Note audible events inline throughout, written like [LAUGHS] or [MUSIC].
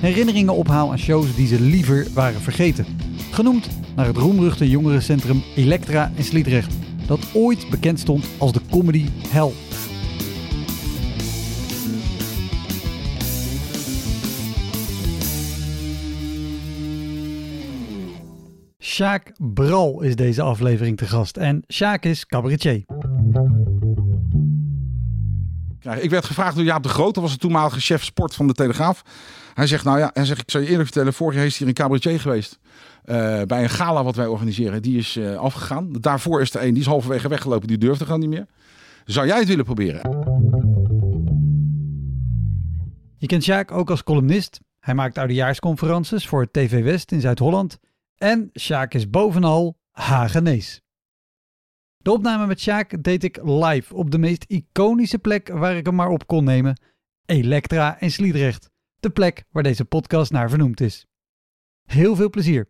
herinneringen ophaal aan shows die ze liever waren vergeten. Genoemd naar het roemruchte jongerencentrum Elektra in Sliedrecht, dat ooit bekend stond als de comedy hell. Sjaak Bral is deze aflevering te gast en Sjaak is cabaretier. Ik werd gevraagd door Jaap de Groot, dat was de toenmalige chef sport van de Telegraaf. Hij zegt, nou ja, hij zegt, ik zal je eerlijk vertellen, vorig jaar is hier een cabaretier geweest. eh, bij een gala wat wij organiseren. Die is eh, afgegaan. Daarvoor is er een, die is halverwege weggelopen, die durfde gewoon niet meer. Zou jij het willen proberen? Je kent Sjaak ook als columnist. Hij maakt oudejaarsconferences voor TV West in Zuid-Holland. En Sjaak is bovenal Hagenees. De opname met Sjaak deed ik live op de meest iconische plek waar ik hem maar op kon nemen. Elektra in Sliedrecht. De plek waar deze podcast naar vernoemd is. Heel veel plezier.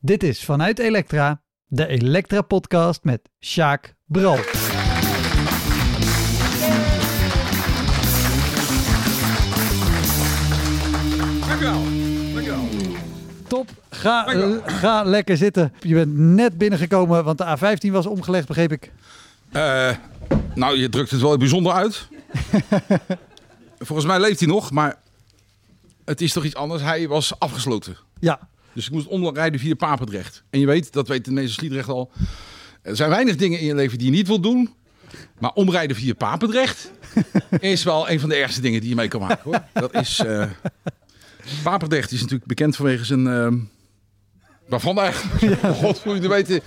Dit is vanuit Elektra, de Elektra podcast met Sjaak Bral. Top, ga, eh, ga lekker zitten. Je bent net binnengekomen, want de A15 was omgelegd, begreep ik. Eh, nou, je drukt het wel bijzonder uit. [LAUGHS] Volgens mij leeft hij nog, maar het is toch iets anders. Hij was afgesloten. Ja, Dus ik moest omrijden via Papendrecht. En je weet, dat weet de meeste Sliedrecht al. Er zijn weinig dingen in je leven die je niet wilt doen. Maar omrijden via Papendrecht [LAUGHS] is wel een van de ergste dingen die je mee kan maken. Hoor. Dat is... eh Papendrecht is natuurlijk bekend vanwege zijn... ehm waarvan eigenlijk? [LAUGHS] God, moet je weten...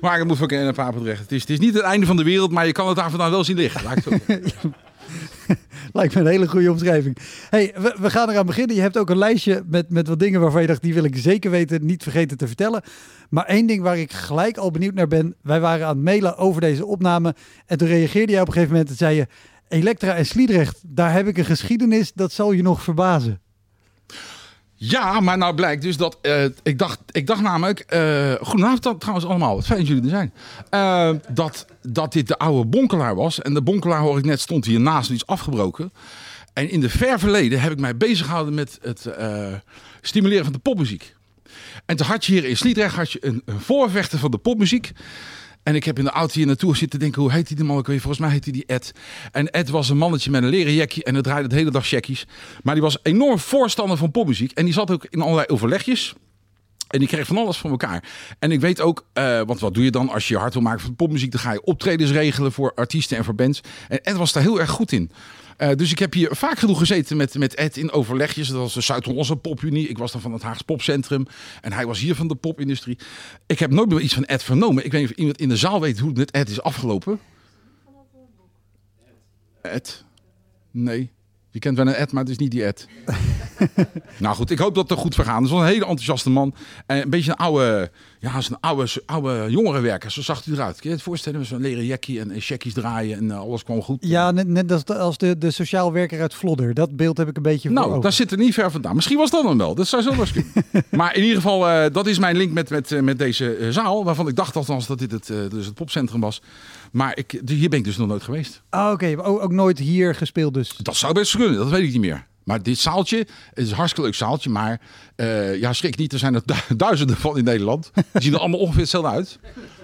Maar ik moet van kennen Papendrecht. Het is, het is niet het einde van de wereld, maar je kan het daar vandaan wel zien liggen. Laat ik het zo zeggen. [LAUGHS] [LAUGHS] lijkt me een hele goede omschrijving. hey, we, we gaan eraan beginnen. Je hebt ook een lijstje met, met wat dingen waarvan je dacht, die wil ik zeker weten, niet vergeten te vertellen. Maar één ding waar ik gelijk al benieuwd naar ben. Wij waren aan het mailen over deze opname. En toen reageerde jij op een gegeven moment en zei je... Elektra en Sliedrecht, daar heb ik een geschiedenis, dat zal je nog verbazen. Ja, maar nou blijkt dus dat. eh, ik, dacht, ik dacht namelijk. eh goedenavond trouwens allemaal. Wat fijn dat jullie er zijn. Eh, dat, dat dit de oude bonkelaar was. En de bonkelaar, hoor ik net, stond hiernaast. Die is afgebroken. En in de ver verleden heb ik mij bezig gehouden met het stimuleren van de popmuziek. En toen had je hier in Sliedrecht had je een, een voorvechter van de popmuziek. En ik heb in de auto hier naartoe zitten denken, hoe heet die man ook weer? Volgens mij heet hij die Ed. En Ed was een mannetje met een leren jackie en hij draaide de hele dag checkies. Maar die was enorm voorstander van popmuziek. En die zat ook in allerlei overlegjes. En die kreeg van alles van elkaar. En ik weet ook, eh, want wat doe je dan als je je hart wil maken van popmuziek? Dan ga je optredens regelen voor artiesten en voor bands. En Ed was daar heel erg goed in. Eh, dus ik heb hier vaak genoeg gezeten met, met Ed in overlegjes. Dat was de Zuid-Hollandse Popunie. Ik was dan van het Haags Popcentrum. En hij was hier van de popindustrie. Ik heb nooit meer iets van Ed vernomen. Ik weet niet of iemand in de zaal weet hoe het met Ed is afgelopen. Ed? Nee. Je kent wel een Ed, maar het is niet die Ed. [LAUGHS] nou goed, ik hoop dat het er goed vergaan. Het is wel een hele enthousiaste man. En een beetje een oude, ja, zo'n oude, oude jongerenwerker. Zo zag hij eruit. Kun je het voorstellen? Zo'n leren jackie en checkies draaien en eh, alles kwam goed. Ja, net, net als, de, als de, de sociaal werker uit Vlodder. Dat beeld heb ik een beetje voor Nou, daar zit er niet ver vandaan. Misschien was dat dan wel. Dat zou zo wel kunnen. [LAUGHS] maar in ieder geval, eh, dat is mijn link met, met, eh, met deze zaal. Waarvan ik dacht althans dat dit het, dus het popcentrum was. Maar ik, hier ben ik dus nog nooit geweest. Ah, Oké, ook, ook nooit hier gespeeld dus. Dat zou best kunnen, dat weet ik niet meer. Maar dit zaaltje, het is een hartstikke leuk zaaltje. Maar eh, ja, schrik niet, er zijn er du- [LAUGHS] duizenden van in Nederland. Die zien er allemaal ongeveer hetzelfde uit.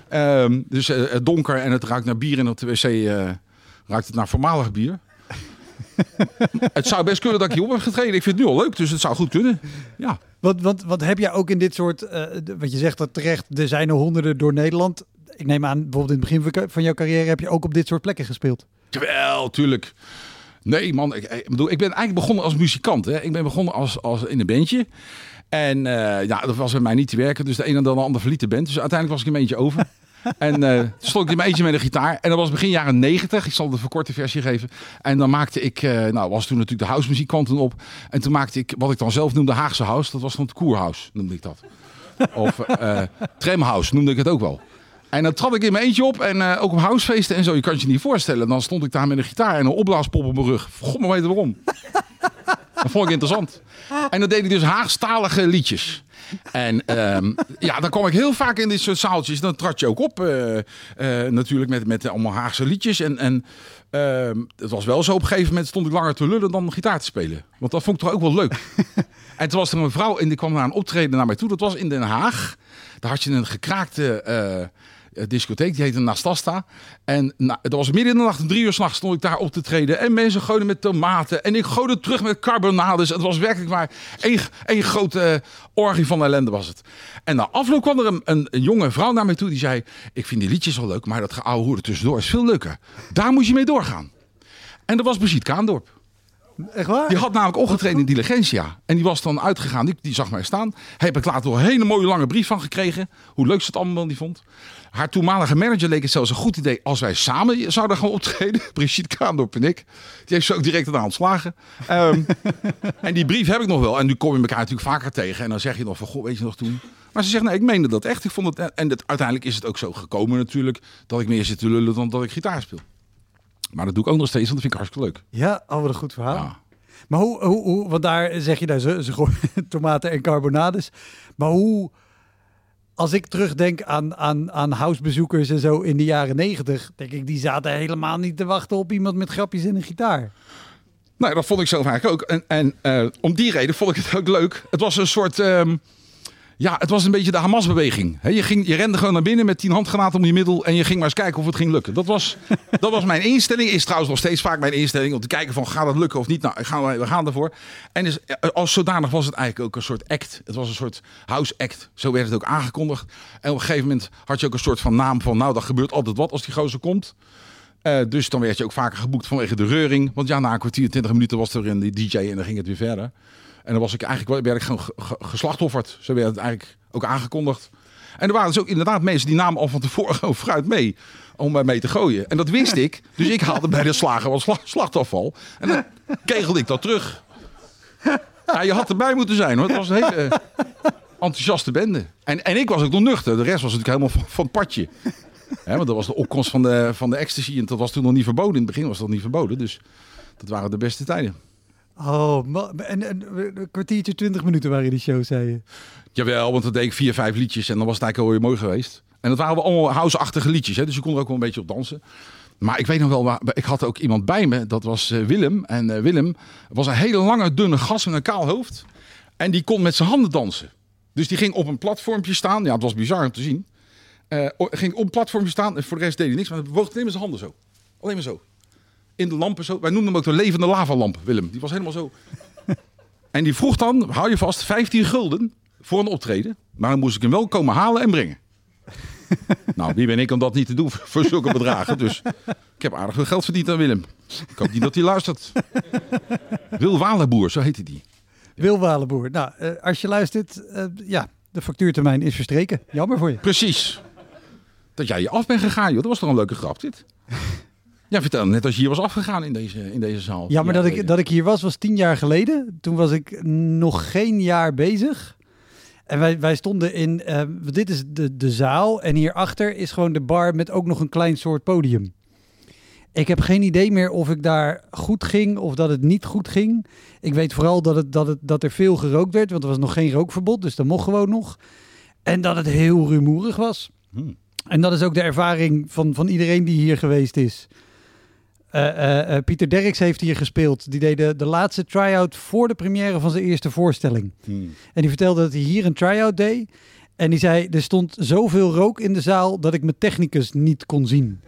Ehm, dus eh, het donker en het ruikt naar bier. En op de wc eh, ruikt het naar voormalig bier. [LAUGHS] het zou best kunnen dat ik hierop heb getreden. Ik vind het nu al leuk, dus het zou goed kunnen. Ja. Want, want, want heb jij ook in dit soort, de- wat je zegt dat terecht, er zijn er honderden door Nederland. Ik neem aan, bijvoorbeeld in het begin van jouw carrière heb je ook op dit soort plekken gespeeld. Jawel, tuurlijk. Nee, man. Ik, ik bedoel, ik ben eigenlijk begonnen als muzikant. Hè. Ik ben begonnen als, als in een bandje. En eh, ja, dat was bij mij niet te werken. Dus de een en de ander verliet de band. Dus uiteindelijk was ik in mijn eentje over. [LAUGHS] En eh, toen stond ik in mijn eentje met een gitaar. En dat was begin jaren 90. Ik zal de verkorte versie geven. En dan maakte ik, eh, nou was toen natuurlijk de housemuziek kwam toen op. En toen maakte ik wat ik dan zelf noemde Haagse house. Dat was dan het koerhouse, noemde ik dat. [LAUGHS] Of eh tramhouse noemde ik het ook wel. En dan trad ik in mijn eentje op en eh, ook op housefeesten en zo. Je kan het je niet voorstellen. Dan stond ik daar met een gitaar en een opblaaspop op mijn rug. God maar weten waarom. [LAUGHS] Dat vond ik interessant. En dan deed ik dus Haagstalige liedjes. En ehm, ja, dan kwam ik heel vaak in dit soort zaaltjes. Dan trad je ook op, eh, eh, natuurlijk met, met allemaal Haagse liedjes. En, en ehm, het was wel zo, op een gegeven moment stond ik langer te lullen dan gitaar te spelen. Want dat vond ik toch ook wel leuk. [LAUGHS] en toen was er een vrouw en die kwam naar een optreden naar mij toe. Dat was in Den Haag. Daar had je een gekraakte discotheek, die heette Nastasta. En nou, het was midden in de nacht, drie uur s'nachts stond ik daar op te treden. En mensen gooiden met tomaten. En ik gooide terug met carbonades. Het was werkelijk maar één, één grote eh, orgie van ellende was het. En na afloop kwam er een, een, een jonge vrouw naar mij toe die zei... Ik vind die liedjes wel leuk, maar dat geouwe hoeren tussendoor is veel leuker. Daar moet je mee doorgaan. En dat was Brigitte Kaandorp. Echt waar? Die had namelijk opgetreden in Diligentia. En die was dan uitgegaan. Die, die zag mij staan. Heb ik later een hele mooie lange brief van gekregen. Hoe leuk ze het allemaal niet vond. Haar toenmalige manager leek het zelfs een goed idee als wij samen zouden gaan optreden. [LAUGHS] Brigitte Kaandorp en ik. Die heeft ze ook direct aan ontslagen. Ehm, [LAUGHS] en die brief heb ik nog wel. En nu kom je elkaar natuurlijk vaker tegen. En dan zeg je nog van, goh, weet je nog toen? Maar ze zegt, nee, ik meende dat echt. Ik vond het, en uiteindelijk is het ook zo gekomen natuurlijk. Dat ik meer zit te lullen dan dat ik gitaar speel. Maar dat doe ik ook nog steeds, want dat vind ik hartstikke leuk. Ja, oh, wat een goed verhaal. Ja. Maar hoe, hoe, hoe, want daar zeg je daar ze, ze gooien [LAUGHS] tomaten en carbonades. Maar hoe, als ik terugdenk aan, aan, aan housebezoekers en zo in de jaren negentig, denk ik, die zaten helemaal niet te wachten op iemand met grapjes en een gitaar. Nou, dat vond ik zelf eigenlijk ook. En, en eh, om die reden vond ik het ook leuk. Het was een soort. ehm, ja, het was een beetje de Hamas-beweging. Je, ging, je rende gewoon naar binnen met tien handgranaten om je middel. En je ging maar eens kijken of het ging lukken. Dat was, [LAUGHS] dat was mijn instelling. Is trouwens nog steeds vaak mijn instelling. Om te kijken van gaat het lukken of niet. Nou, gaan we, gaan ervoor. En dus, als zodanig was het eigenlijk ook een soort act. Het was een soort house act. Zo werd het ook aangekondigd. En op een gegeven moment had je ook een soort van naam van. Nou, dat gebeurt altijd wat als die gozer komt. Eh, dus dan werd je ook vaker geboekt vanwege de reuring. Want ja, na een kwartier, twintig minuten was er een DJ en dan ging het weer verder. En dan was ik eigenlijk werd ik gewoon ge- ge- geslachtofferd. Zo werd het eigenlijk ook aangekondigd. En er waren dus ook inderdaad mensen die namen al van tevoren [LAUGHS] gewoon fruit mee om mij mee te gooien. En dat wist ik. Dus ik haalde bij de slager wat sla- slachtafval. En dan kegelde ik dat terug. Ja, je had erbij moeten zijn hoor. Het was een hele eh, enthousiaste bende. En, en ik was ook nog nuchter. De rest was natuurlijk helemaal van, het padje. Want dat was de opkomst van de, van de ecstasy. En dat was toen nog niet verboden. In het begin was dat niet verboden. Dus dat waren de beste tijden. Oh, en, en een kwartiertje, twintig minuten waren die shows, zei je. Jawel, want dan deed ik vier, vijf liedjes. En dan was het eigenlijk alweer mooi geweest. En dat waren allemaal house-achtige liedjes. Hè, dus je kon er ook wel een beetje op dansen. Maar ik weet nog wel, waar- ik had ook iemand bij me. Dat was eh, Willem. En eh, Willem was een hele lange, dunne gast met een kaal hoofd. En die kon met zijn handen dansen. Dus die ging op een platformpje staan. Ja, het was bizar om te zien. Eh, ging op een platformpje staan. En voor de rest deed hij niks. Maar hij bewoog alleen maar zijn handen zo. Alleen maar zo. In de lampen zo. Wij noemden hem ook de levende lavalamp, Willem. Die was helemaal zo. [LAUGHS] en die vroeg dan, hou je vast, 15 gulden voor een optreden. Maar dan moest ik hem wel komen halen en brengen. [LAUGHS] nou, wie ben ik om dat niet te doen voor zulke bedragen? Dus ik heb aardig veel geld verdiend aan Willem. Ik hoop niet dat hij luistert. [LAUGHS] Wil Walenboer, zo heette die. Wil Walenboer. Nou, eh, als je luistert, eh, ja, de factuurtermijn is verstreken. Jammer voor je. Precies. Dat jij je af bent gegaan, joh. Dat was toch een leuke grap, dit? Ja, vertel net als je hier was afgegaan in deze, in deze zaal. Ja, dat ik, dat ik hier was, was tien jaar geleden. Toen was ik nog geen jaar bezig. En wij, wij stonden in, eh, dit is de, de zaal en hierachter is gewoon de bar met ook nog een klein soort podium. Ik heb geen idee meer of ik daar goed ging of dat het niet goed ging. Ik weet vooral dat, het, dat, het, dat er veel gerookt werd, want er was nog geen rookverbod, dus dat mocht gewoon nog. En dat het heel rumoerig was. Hmm. En dat is ook de ervaring van, van iedereen die hier geweest is. Eh, eh, eh, Pieter Derks heeft hier gespeeld. Die deed de, de laatste try-out voor de première van zijn eerste voorstelling. Hmm. En die vertelde dat hij hier een try-out deed. En die zei, er stond zoveel rook in de zaal dat ik mijn technicus niet kon zien.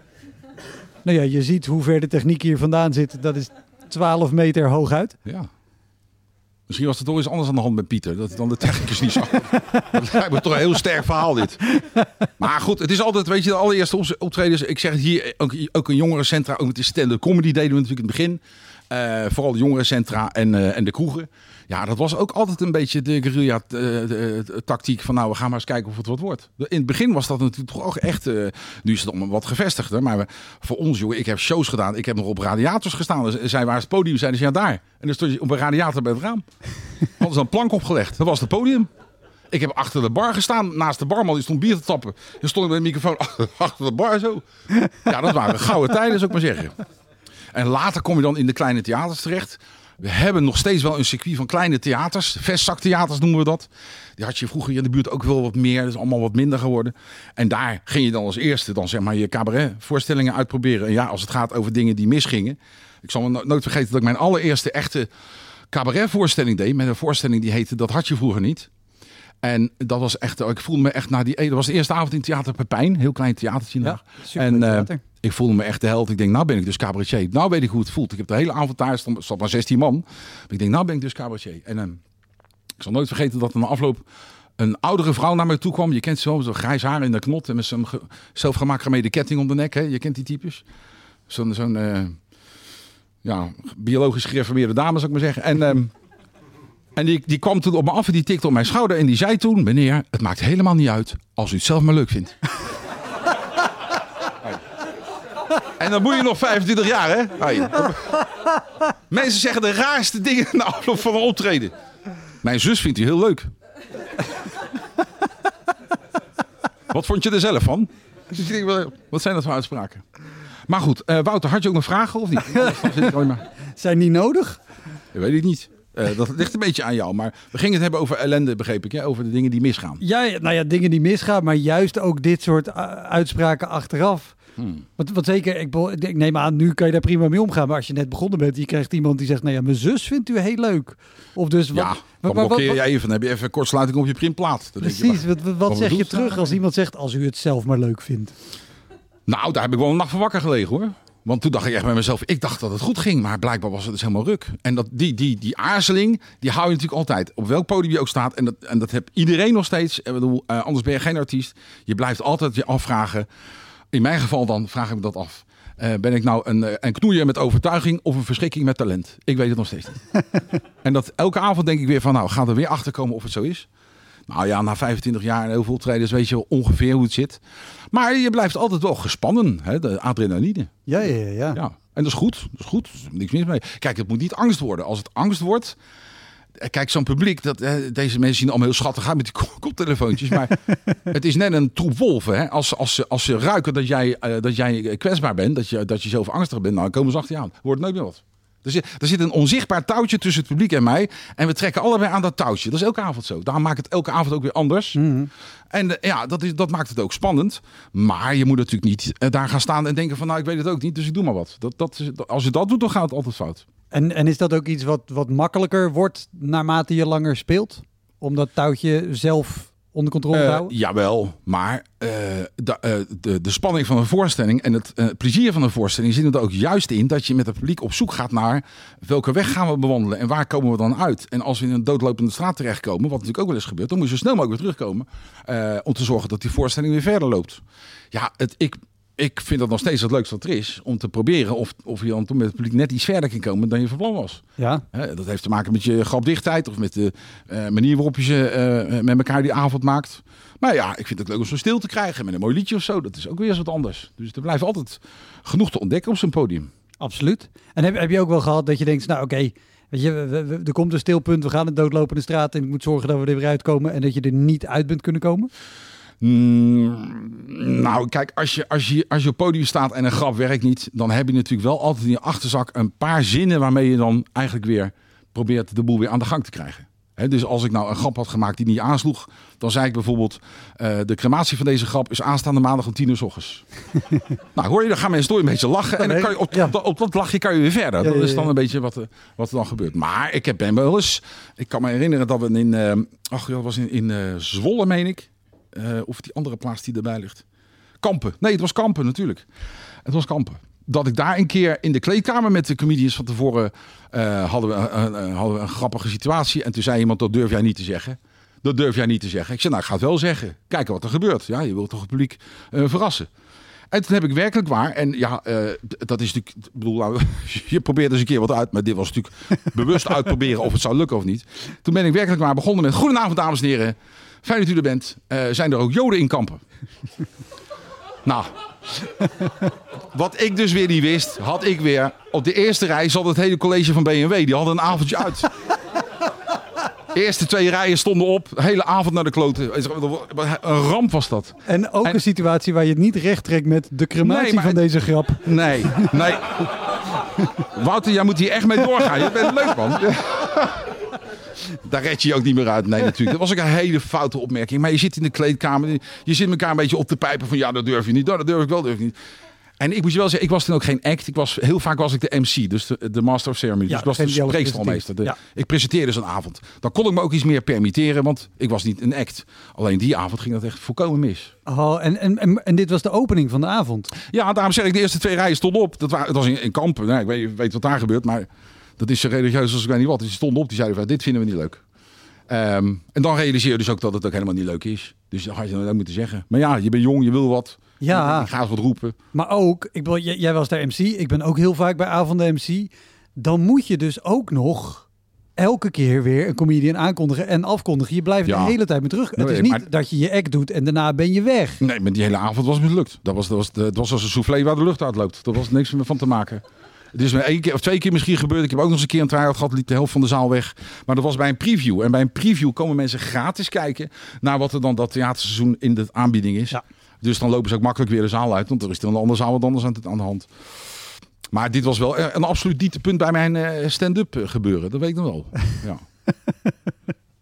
nou ja, je ziet hoe ver de techniek hier vandaan zit. Dat is 12 meter hooguit. Ja. Misschien was er toch eens anders aan de hand met Pieter. Dat dan de technicus niet zag. [LAUGHS] dat lijkt me toch een heel sterk verhaal dit. Maar goed, het is altijd, weet je, de allereerste op- optredens. Ik zeg het hier, ook, ook een jongerencentra. Ook met de stand-up comedy deden we natuurlijk in het begin. Eh, vooral de jongerencentra en, eh, en de kroegen. Ja, dat was ook altijd een beetje de guerrilla eh, van nou, we gaan maar eens kijken of het wat wordt. In het begin was dat natuurlijk toch ook echt, eh, nu is het allemaal wat gevestigder. Maar we- voor ons, jongen, ik heb shows gedaan. Ik heb nog op radiators gestaan. Dus zij waar is het podium? Zeiden ze, ja daar. En dan stond je op een radiator bij het raam. [LAUGHS] Hadden ze een plank opgelegd. Dat was het podium. Ik heb achter de bar gestaan, naast de barman, die stond bier te tappen. Dan stond ik met de microfoon [LAUGHS] achter de bar zo. Ja, dat waren gouden tijden, zou ik maar zeggen. En later kom je dan in de kleine theaters terecht. We hebben nog steeds wel een circuit van kleine theaters. Vestzaktheaters noemen we dat. Die had je vroeger in de buurt ook wel wat meer. Dat is allemaal wat minder geworden. En daar ging je dan als eerste dan zeg maar je cabaretvoorstellingen uitproberen. En ja, als het gaat over dingen die misgingen. Ik zal me no- nooit vergeten dat ik mijn allereerste echte cabaretvoorstelling deed. Met een voorstelling die heette Dat had je vroeger niet. En dat was echt, ik voelde me echt na die, dat was de eerste avond in Theater Pepijn, heel klein theatertje. Ja, en eh, ik voelde me echt de held. Ik denk, nou ben ik dus cabaretier. Nou weet ik hoe het voelt. Ik heb de hele avond daar, stond, stond maar 16 man. Maar ik denk, nou ben ik dus cabaretier. En ehm, ik zal nooit vergeten dat er na afloop een oudere vrouw naar me toe kwam. Je kent ze wel, zo'n grijs haar in de knot en met zo'n ge- zelfgemaakt gemede ketting om de nek. Hè? Je kent die types. Zo'n, zo'n eh, ja, biologisch gereformeerde dame, zou ik maar zeggen. En... en die, die kwam toen op me af en die tikte op mijn schouder. En die zei toen, meneer, het maakt helemaal niet uit als u het zelf maar leuk vindt. [LAUGHS] en dan moet je nog 25 jaar, hè? Mensen zeggen de raarste dingen na afloop van een optreden. Mijn zus vindt u heel leuk. [LAUGHS] Wat vond je er zelf van? Ik wat zijn dat voor uitspraken? Maar goed, eh, Wouter, had je ook nog vragen of niet? [LAUGHS] Anders dan zit ik alleen maar... Zijn die nodig? Dat weet ik niet. Eh, dat ligt een beetje aan jou. Maar we gingen het hebben over ellende, begreep ik. Hè? Over de dingen die misgaan. Ja, nou ja, dingen die misgaan, maar juist ook dit soort uh, uitspraken achteraf. Hmm. Want, want zeker, ik, ik neem aan, nu kan je daar prima mee omgaan. Maar als je net begonnen bent, je krijgt iemand die zegt, nou ja, mijn zus vindt u heel leuk. Of dus, wat, Ja, wat- dan blokkeer je even. Dan heb je even kortsluiting op je printplaat. Dan je, precies, wat- wat, zeg je terug als iemand zegt, als u het zelf maar leuk vindt? Nou, daar heb ik wel een nacht van wakker gelegen hoor. Want toen dacht ik echt bij mezelf, ik dacht dat het goed ging. Maar blijkbaar was het dus helemaal ruk. En dat, die, die, die aarzeling, die hou je natuurlijk altijd. Op welk podium je ook staat. En dat, en dat heb iedereen nog steeds. Ik bedoel, eh, anders ben je geen artiest. Je blijft altijd je afvragen. In mijn geval dan vraag ik me dat af. Eh, ben ik nou een, eh, een knoeier met overtuiging of een verschrikking met talent? Ik weet het nog steeds niet. [LAUGHS] en dat elke avond denk ik weer van, nou, gaan er weer achter komen of het zo is. Nou ja, na 25 jaar en heel veel optredens weet je wel ongeveer hoe het zit. Maar je blijft altijd wel gespannen, hè, de adrenaline. Ja, ja, ja. ja. En dat is goed. Dat is goed. Er is niks mis mee. Kijk, het moet niet angst worden. Als het angst wordt. eh, Kijk, zo'n publiek, dat, eh, deze mensen zien allemaal heel schattig uit met die ko- [LAUGHS] koptelefoontjes. Maar [LAUGHS] het is net een troep wolven. Hè? Als, als, ze, als ze ruiken dat jij, eh, dat jij kwetsbaar bent, dat je, dat je zelf angstig bent, nou, dan komen ze achter je aan. Wordt nooit meer wat. Er zit, er zit een onzichtbaar touwtje tussen het publiek en mij. En we trekken allebei aan dat touwtje. Dat is elke avond zo. Daarom maakt het elke avond ook weer anders. En eh, ja, dat, is, dat maakt het ook spannend. Maar je moet natuurlijk niet eh, daar gaan staan en denken van... nou, ik weet het ook niet, dus ik doe maar wat. Dat, dat, als je dat doet, dan gaat het altijd fout. En, en is dat ook iets wat, wat makkelijker wordt naarmate je langer speelt? Om dat touwtje zelf onder controle Eh, houden? jawel, maar eh, de, eh, de, de spanning van een voorstelling en het plezier van een voorstelling zit er ook juist in dat je met het publiek op zoek gaat naar welke weg gaan we bewandelen en waar komen we dan uit. En als we in een doodlopende straat terechtkomen, wat natuurlijk ook wel eens gebeurt, dan moet je zo snel mogelijk weer terugkomen om te zorgen dat die voorstelling weer verder loopt. Ja, het, ik, ik vind dat nog steeds het leukste wat er is om te proberen of, of je dan toen met het publiek net iets verder kan komen dan je van plan was. Ja, Hè, dat heeft te maken met je grapdichtheid of met de eh, manier waarop je ze eh, met elkaar die avond maakt. Maar ja, ik vind het leuk om zo stil te krijgen met een mooi liedje of zo. Dat is ook weer eens wat anders. Dus er blijft altijd genoeg te ontdekken op zo'n podium. absoluut. En heb, heb je ook wel gehad dat je denkt, nou oké, weet je, we- we- er komt een stilpunt, we gaan een doodlopende straat en ik moet zorgen dat we er weer uitkomen en dat je er niet uit bent kunnen komen? Mm, nou, kijk, als je, als, je, als je op podium staat en een grap werkt niet, dan heb je natuurlijk wel altijd in je achterzak een paar zinnen waarmee je dan eigenlijk weer probeert de boel weer aan de gang te krijgen. Dus als ik nou een grap had gemaakt die niet aansloeg, dan zei ik bijvoorbeeld: eh, De crematie van deze grap is aanstaande maandag om tien uur s ochtends. [LAUGHS] nou, hoor je, dan gaan mensen door een beetje lachen. En dan kan je op, Ja. op, dat- op dat lachje kan je weer verder. Ja, Dat ja, is dan een beetje wat, er- wat er dan gebeurt. Maar ik heb ben wel eens. Ik kan me herinneren dat we in. eh ach, dat was in, in eh, Zwolle, meen ik. Eh, of die andere plaats die erbij ligt. Kampen. Nee, het was Kampen natuurlijk. Het was Kampen. Dat ik daar een keer in de kleedkamer met de comedians van tevoren eh, hadden, we, een- een- hadden we een grappige situatie. En toen zei iemand, dat durf jij niet te zeggen. Dat durf jij niet te zeggen. Ik zei, nou, ik ga het wel zeggen. Kijken wat er gebeurt. Ja, je wilt toch het publiek eh, verrassen. En toen heb ik werkelijk waar, en ja, eh, dat is natuurlijk, ik bedoel, nou, [LAUGHS] je probeert eens een keer wat uit, maar dit was natuurlijk bewust uitproberen of het zou lukken of niet. Toen ben ik werkelijk waar begonnen met, goedenavond dames en heren, fijn dat u er bent. Eh, zijn er ook joden in kampen? [LAUGHS] nou, wat ik dus weer niet wist, had ik weer, op de eerste rij zat het hele college van BMW, die hadden een avondje uit. De [LAUGHS] eerste twee rijen stonden op, de hele avond naar de kloten. Een ramp was dat. En ook En- een situatie waar je het niet recht trekt met de crematie Nee, maar van deze grap. Nee, nee. [LAUGHS] Wouter, jij moet hier echt mee doorgaan. Je bent leuk, man. Daar red je je ook niet meer uit. Nee, natuurlijk. Dat was ook een hele foute opmerking. Maar je zit in de kleedkamer. Je zit elkaar een beetje op te pijpen van... ja, dat durf je niet. Nou, Dat durf ik wel, durf ik niet. En ik moet je wel zeggen, ik was toen ook geen act. Ik was, heel vaak was ik de MC, dus de, de Master of Ceremony. Ja, dus ik was de spreekstalmeester. Ik presenteerde zo'n avond. Dan kon ik me ook iets meer permitteren, want ik was niet een act. Alleen die avond ging dat echt volkomen mis. Oh, en, en, en, en dit was de opening van de avond. Ja, daarom zeg ik, de eerste twee rijen stonden op. Dat, waren, dat was in, in Kampen. Nou, ik weet, weet wat daar gebeurt, maar dat is zo religieus als ik weet niet wat. Dus die stonden op, die zeiden van, dit vinden we niet leuk. Ehm, en dan realiseer je dus ook dat het ook helemaal niet leuk is. Dus dan had je dat moeten zeggen. Maar ja, je bent jong, je wil wat. Ja. Ik ga eens wat roepen. Maar ook, ik bedoel, jij, was daar MC, ik ben ook heel vaak bij avonden MC. Dan moet je dus ook nog elke keer weer een comedian aankondigen en afkondigen. Je blijft Ja. de hele tijd mee terug. het Nee, is niet maar- dat je je act doet en daarna ben je weg. Nee, maar die hele avond was mislukt. Dat was, dat was, het was als een soufflé waar de lucht uitloopt. Daar was niks meer van te maken. Het is me één keer of twee keer misschien gebeurd. Ik heb ook nog eens een keer een try-out gehad. Liep de helft van de zaal weg. Maar dat was bij een preview. En bij een preview komen mensen gratis kijken naar wat er dan dat theaterseizoen in de aanbieding is. Ja. Dus dan lopen ze ook makkelijk weer de zaal uit. Want er is er een andere zaal wat anders aan, de hand. Maar dit was wel eh, een absoluut dieptepunt bij mijn eh, stand-up eh, gebeuren. Dat weet ik nog wel. [LAUGHS] Ja.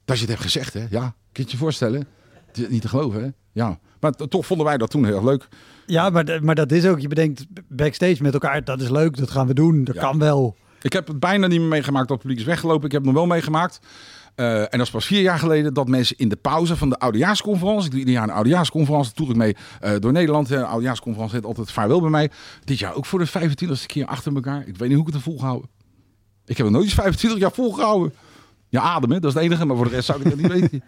Dat je het hebt gezegd, hè? Ja, kun je het je voorstellen? Het is niet te geloven, hè? Ja. Maar toch vonden wij dat toen heel erg leuk. Ja, maar, maar dat is ook, je bedenkt backstage met elkaar, dat is leuk, dat gaan we doen, dat Ja. kan wel. Ik heb het bijna niet meer meegemaakt dat het publiek is weggelopen. Ik heb het nog wel meegemaakt. Eh, en dat is pas vier jaar geleden dat mensen in de pauze van de oudejaarsconferentie. Ik doe ieder jaar een oudejaarsconferentie. Toer ik mee eh, door Nederland. De oudejaarsconferentie heet altijd vaarwel bij mij. Dit jaar ook voor de 25e keer achter elkaar. Ik weet niet hoe ik het er volgehouden. Ik heb het nooit eens 25 jaar volgehouden. Ja, ademen, dat is het enige. Maar voor de rest zou ik het niet [LAUGHS] weten.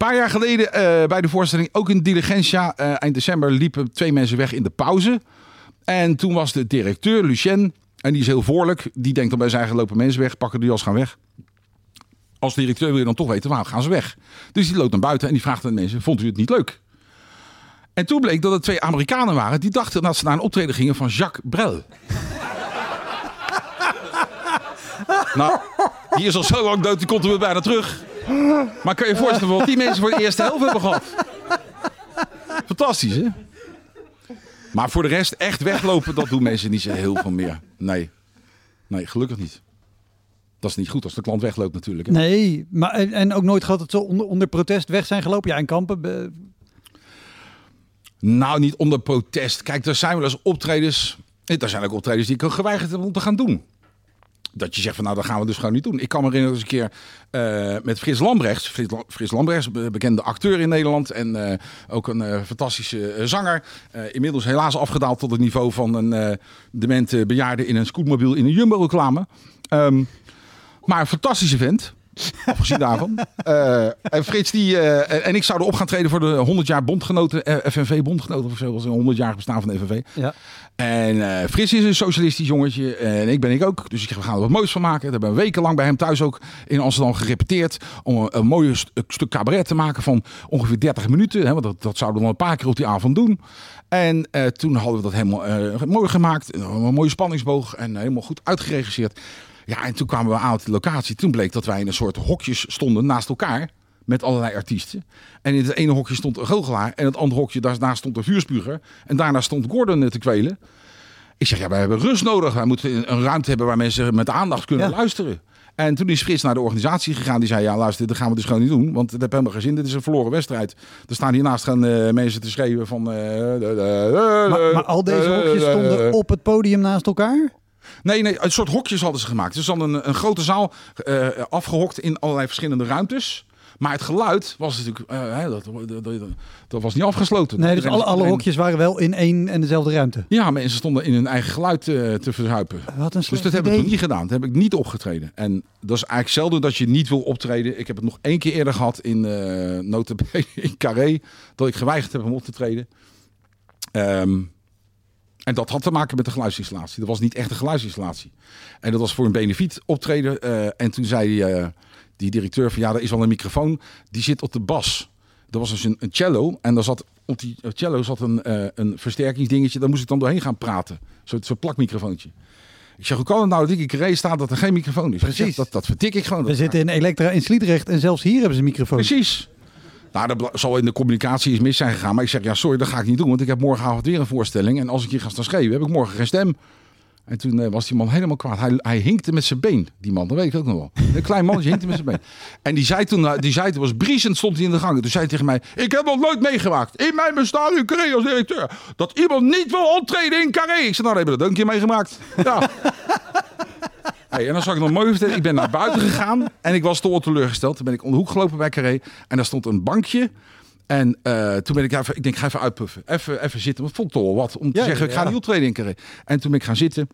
Paar jaar geleden eh, bij de voorstelling, ook in Diligentia, eh, eind december, liepen twee mensen weg in de pauze. En toen was de directeur, Lucien, en die is heel voorlijk. Die denkt dan bij zijn eigen lopen mensen weg, pakken die als gaan weg. Als directeur wil je dan toch weten, waarom gaan ze weg? Dus die loopt naar buiten en die vraagt aan de mensen, vond u het niet leuk? En toen bleek dat het twee Amerikanen waren die dachten dat ze naar een optreden gingen van Jacques Brel. [LAUGHS] nou, die is al zo lang dood, die komt er weer bijna terug. Maar kan je je voorstellen wat die mensen voor de eerste helft hebben gehad? Fantastisch, hè? Maar voor de rest, echt weglopen, dat doen mensen niet zo heel veel meer. Nee. Nee, gelukkig niet. Dat is niet goed als de klant wegloopt natuurlijk. Hè? Nee, maar en, en ook nooit gehad dat ze onder, onder protest weg zijn gelopen. Ja, in kampen. be- Nou, niet onder protest. Kijk, er zijn wel eens optredens. Er zijn ook optredens die ik ook geweigerd heb om te gaan doen. Dat je zegt van nou, dat gaan we dus gewoon niet doen. Ik kan me herinneren eens een keer eh, met Frits Lambrechts. Frits, Frits Lambrechts, be- bekende acteur in Nederland. En eh, ook een eh, fantastische zanger. Inmiddels helaas afgedaald tot het niveau van een demente bejaarde in een scootmobiel in een Jumbo-reclame. Ehm, maar een fantastische vent. [LAUGHS] Afgezien daarvan. Eh, en Frits die, eh, en- ik zouden op gaan treden voor de 100 jaar bondgenoten, eh, FNV bondgenoten of zo. Was een 100 jaar bestaan van de FNV. Ja. En eh Frits is een socialistisch jongetje en ik ben ik ook. Dus ik we gaan er wat moois van maken. We hebben wekenlang bij hem thuis ook in Amsterdam gerepeteerd. Om een, een mooi st- stuk cabaret te maken van ongeveer 30 minuten. Hè, want dat, dat zouden we dan een paar keer op die avond doen. En toen hadden we dat helemaal mooi gemaakt. Een mooie spanningsboog en helemaal goed uitgeregisseerd. Ja, en toen kwamen we aan op de locatie. Toen bleek dat wij in een soort hokjes stonden naast elkaar. Met allerlei artiesten. En in het ene hokje stond een goochelaar. En het andere hokje, daarnaast stond een vuurspuger. En daarna stond Gordon te kwelen. Ik zeg, ja, wij hebben rust nodig. Wij moeten een ruimte hebben waar mensen met aandacht kunnen Ja. luisteren. En toen is Frits naar de organisatie gegaan. Die zei, ja luister, dat gaan we dus gewoon niet doen. Want het heeft helemaal geen zin. Dit is een verloren wedstrijd. Er staan hiernaast gaan eh, mensen te schreeuwen van... eh, Maar, maar al deze hokjes stonden op het podium naast elkaar? Nee, nee, een soort hokjes hadden ze gemaakt. Dus dan een, een grote zaal eh, afgehokt in allerlei verschillende ruimtes. Maar het geluid was natuurlijk, eh, hè, dat, dat, dat, dat was niet afgesloten. Nee, dus alle, hokjes waren wel in één en dezelfde ruimte. Ja, mensen stonden in hun eigen geluid eh, te verzuipen. Wat een Dus dat heb ik niet gedaan. Dat heb ik niet opgetreden. En dat is eigenlijk zelden dat je niet wil optreden. Ik heb het nog één keer eerder gehad in uh, Notabene in Carré. Dat ik geweigerd heb om op te treden. Ehm, en dat had te maken met de geluidsinstallatie. Dat was niet echt een geluidsinstallatie. En dat was voor een benefiet optreden. eh, en toen zei eh, die directeur van ja, er is wel een microfoon. Die zit op de bas. Dat was dus een, een cello. En daar zat, op die cello zat een, eh, een versterkingsdingetje. Daar moest ik dan doorheen gaan praten. Zo'n zo plakmicrofoontje. Ik zeg, hoe kan het nou dat ik in Carré sta dat er geen microfoon is? Ik zeg, Precies. dat, dat vertik ik gewoon. We zitten in Elektra in Sliedrecht en zelfs hier hebben ze een microfoon. Precies. Nou, dat zal in de communicatie iets mis zijn gegaan. Maar ik zeg, ja, sorry, dat ga ik niet doen. Want ik heb morgenavond weer een voorstelling. En als ik hier ga staan schreeuwen, heb ik morgen geen stem. En toen eh, was die man helemaal kwaad. Hij, hij hinkte met zijn been, die man. Dat weet ik ook nog wel. Een klein mannetje hinkte met zijn been. [LAUGHS] En die zei toen, eh, die zei, toen was briesend, stond hij in de gang. Toen zei hij tegen mij, ik heb nog nooit meegemaakt. In mijn bestaan in Carré als directeur. Dat iemand niet wil optreden in Carré. Ik zei, nou, dan hebben we dat een keer meegemaakt. Ja. [LAUGHS] Hey, en dan zal ik nog mooi vertellen. Ik ben naar buiten gegaan en ik was toch teleurgesteld. Toen ben ik om de hoek gelopen bij Carré en daar stond een bankje. En eh, toen ben ik even, ik denk, ga even uitpuffen. Even, even zitten. Want vond toch wat om te Ja, zeggen, ik ga niet optreden in Carré. En toen ben ik gaan zitten.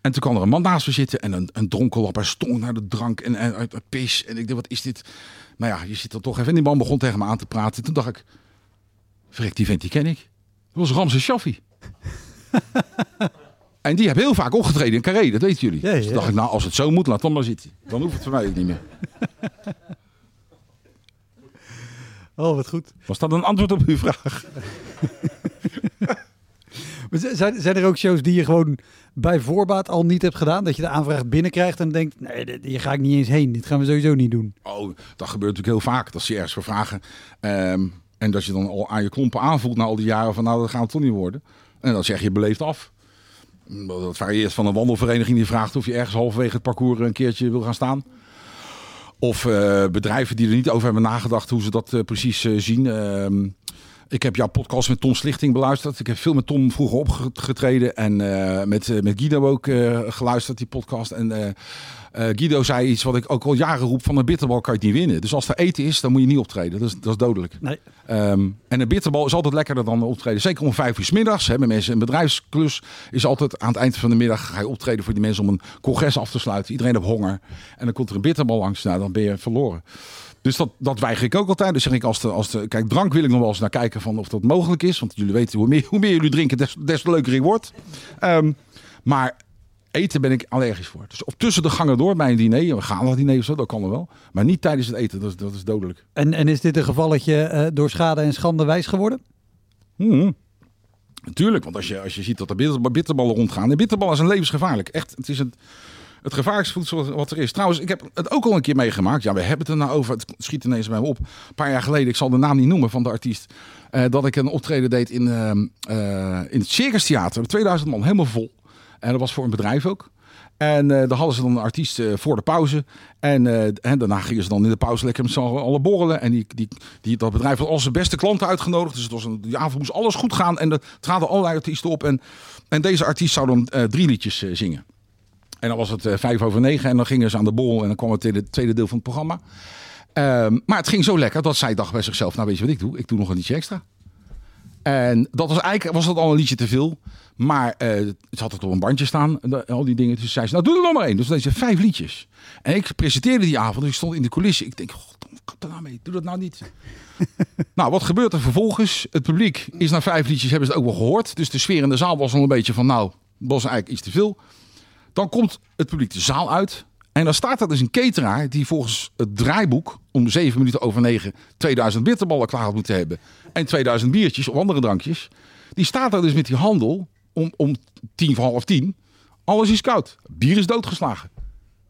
En toen kwam er een man naast me zitten en een, een dronkenlap. Hij stonk naar de drank en, en uit uit pis. En ik dacht, wat is dit? Nou ja, je zit er toch even. En die man begon tegen me aan te praten. Toen dacht ik, verrek, die vent die ken ik. Dat was Ramses Shaffi. [LAUGHS] en die heeft heel vaak opgetreden in Carré, dat weten jullie. Ja, ja, Dus dacht ik, nou, als het zo moet, laat dan maar zitten. Dan hoeft het voor mij ook niet meer. [LAUGHS] Oh, wat goed. Was dat een antwoord op uw vraag? [LAUGHS] Zijn, zijn er ook shows die je gewoon bij voorbaat al niet hebt gedaan? Dat je de aanvraag binnenkrijgt en denkt, nee, hier ga ik niet eens heen. Dit gaan we sowieso niet doen. Oh, dat gebeurt natuurlijk heel vaak. Dat ze je ergens voor vragen. Ehm, en dat je dan al aan je klompen aanvoelt na al die jaren van nou, dat gaat het toch niet worden. En dan zeg je beleefd af. Dat varieert van een wandelvereniging die vraagt of je ergens halverwege het parcours een keertje wil gaan staan. Of eh, bedrijven die er niet over hebben nagedacht hoe ze dat eh, precies eh, zien. Ik heb jouw podcast met Tom Slichting beluisterd. Ik heb veel met Tom vroeger opgetreden. En eh, met, eh, met Guido ook eh, geluisterd, die podcast. En Guido zei iets wat ik ook al jaren roep. Van een bitterbal kan je het niet winnen. Dus als er eten is, dan moet je niet optreden. Dat is, dat is dodelijk. Nee. Ehm, en een bitterbal is altijd lekkerder dan optreden. Zeker om vijf uur 's middags. Hè, met mensen een bedrijfsklus is altijd aan het eind van de middag ga je optreden voor die mensen om een congres af te sluiten. Iedereen heeft honger. En dan komt er een bitterbal langs. Nou, dan ben je verloren. Dus dat, dat weiger ik ook altijd. Dus zeg ik, als de, als de, kijk, drank wil ik nog wel eens naar kijken van of dat mogelijk is. Want jullie weten, hoe meer, hoe meer jullie drinken, des, des te leuker ik word. Ehm, maar eten ben ik allergisch voor. Dus of tussen de gangen door bij een diner, een gala diner of zo, dat kan er wel. Maar niet tijdens het eten, dat is, dat is dodelijk. En, en is dit een gevalletje eh, door schade en schande wijs geworden? Mhm. Natuurlijk, want als je, als je ziet dat er bitter- bitterballen rondgaan. En bitterballen zijn levensgevaarlijk. Echt, het is het, het gevaarlijkste voedsel wat er is. Trouwens, ik heb het ook al een keer meegemaakt. Ja, we hebben het er nou over. Het schiet ineens bij me op. Een paar jaar geleden, ik zal de naam niet noemen van de artiest. eh, dat ik een optreden deed in, ehm, eh, in het Circus Theater. 2000 man, helemaal vol. En dat was voor een bedrijf ook. En eh daar hadden ze dan een artiest voor de pauze. En, daarna gingen ze dan in de pauze lekker met z'n alle borrelen. En die, die, die, dat bedrijf had al zijn beste klanten uitgenodigd. Dus het was een, die avond moest alles goed gaan. En er traden allerlei artiesten op. En, en deze artiest zou dan drie liedjes zingen. En dan was het eh, vijf over negen. En dan gingen ze aan de bol. En dan kwam het in het tweede deel van het programma. Ehm, maar het ging zo lekker dat zij dacht bij zichzelf... Nou weet je wat ik doe? Ik doe nog een liedje extra. En dat was eigenlijk was dat al een liedje te veel. Maar eh ze had het op een bandje staan, al die dingen. Dus zei ze, nou doe er nog maar één. Dus deze vijf liedjes. En ik presenteerde die avond, dus ik stond in de coulissen. Ik denk, god, kap er nou mee, doe dat nou niet. [LAUGHS] nou, wat gebeurt er vervolgens? Het publiek is na vijf liedjes, hebben ze het ook wel gehoord. Dus de sfeer in de zaal was al een beetje van, nou, dat was eigenlijk iets te veel. Dan komt het publiek de zaal uit. En dan staat er dus een cateraar die volgens het draaiboek om zeven minuten over negen 2000 bitterballen klaar had moeten hebben. En 2000 biertjes of andere drankjes. Die staat daar dus met die handel om, om tien voor half tien. Alles is koud. Bier is doodgeslagen.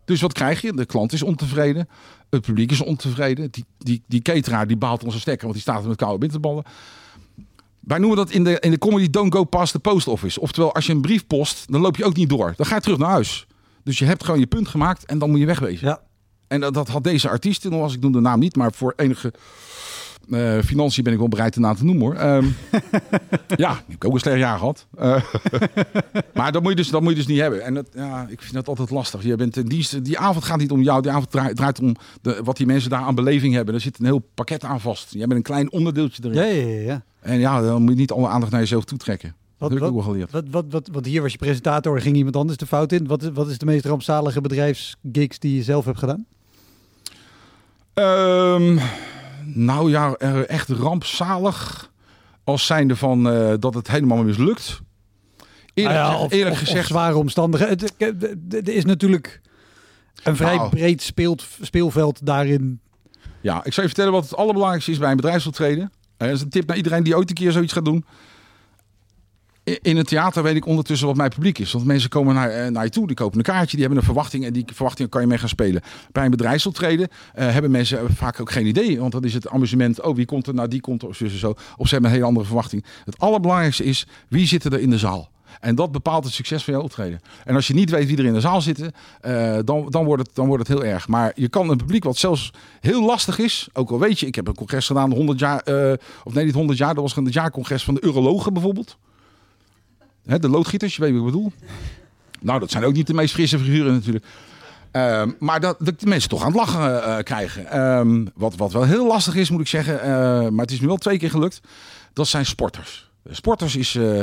Dus wat krijg je? De klant is ontevreden. Het publiek is ontevreden. Die, die, die cateraar die baalt onze stekker, want die staat er met koude bitterballen. Wij noemen dat in de, in de comedy don't go past the post office. Oftewel, als je een brief post, dan loop je ook niet door. Dan ga je terug naar huis. Dus je hebt gewoon je punt gemaakt en dan moet je wegwezen. Ja. En dat, dat had deze artiest, nog als ik noem de naam niet, maar voor enige Eh, financiën ben ik wel bereid ernaar te noemen hoor. Ehm, [LAUGHS] ja, ik heb ook een slecht jaar gehad. Eh, [LAUGHS] maar dat moet, je dus, dat moet je dus niet hebben. En dat, ja, ik vind dat altijd lastig. Je bent dienst, die avond gaat niet om jou. Die avond draait, draait om de, wat die mensen daar aan beleving hebben. Er zit een heel pakket aan vast. Jij bent een klein onderdeeltje erin. Ja, ja, ja. En ja, dan moet je niet alle aandacht naar jezelf toetrekken. Wat, dat heb ik ook wat, wel geleerd. wat, wat, wat, want hier was je presentator en ging iemand anders de fout in. Wat, is- wat is de meest rampzalige bedrijfsgigs die je zelf hebt gedaan? Ehm, nou ja, eh, echt rampzalig. Als zijnde van eh, dat het helemaal mislukt. Eerlijk, Nou ja, gezegd- of, eerlijk of- of gezegd zware omstandigheden. Er is natuurlijk een vrij Nou. breed speelt, speelveld daarin. Ja, ik zal je vertellen wat het allerbelangrijkste is bij een bedrijfsoptreden. En dat is een tip naar iedereen die ooit een keer zoiets gaat doen. In het theater weet ik ondertussen wat mijn publiek is. Want mensen komen naar, eh, naar je toe, die kopen een kaartje, die hebben een verwachting en die verwachting kan je mee gaan spelen. Bij een bedrijfsoptreden eh, hebben mensen vaak ook geen idee. Want dan is het amusement, oh wie komt er, nou die komt er, of zo, zo. Of ze hebben een hele andere verwachting. Het allerbelangrijkste is, wie zitten er in de zaal? En dat bepaalt het succes van jouw optreden. En als je niet weet wie er in de zaal zitten, eh, dan, dan, wordt het, dan wordt het heel erg. Maar je kan een publiek wat zelfs heel lastig is. Ook al weet je, ik heb een congres gedaan, 100 jaar, eh, of nee, niet 100 jaar, dat was een jaarcongres van de urologen bijvoorbeeld. Hè, de loodgieters, je weet wat ik bedoel. Nou, dat zijn ook niet de meest frisse figuren natuurlijk. Ehm, maar dat, dat de mensen toch aan het lachen eh, krijgen. Ehm, wat, wat wel heel lastig is, moet ik zeggen. eh, maar het is me wel twee keer gelukt. Dat zijn sporters. Sporters is. eh,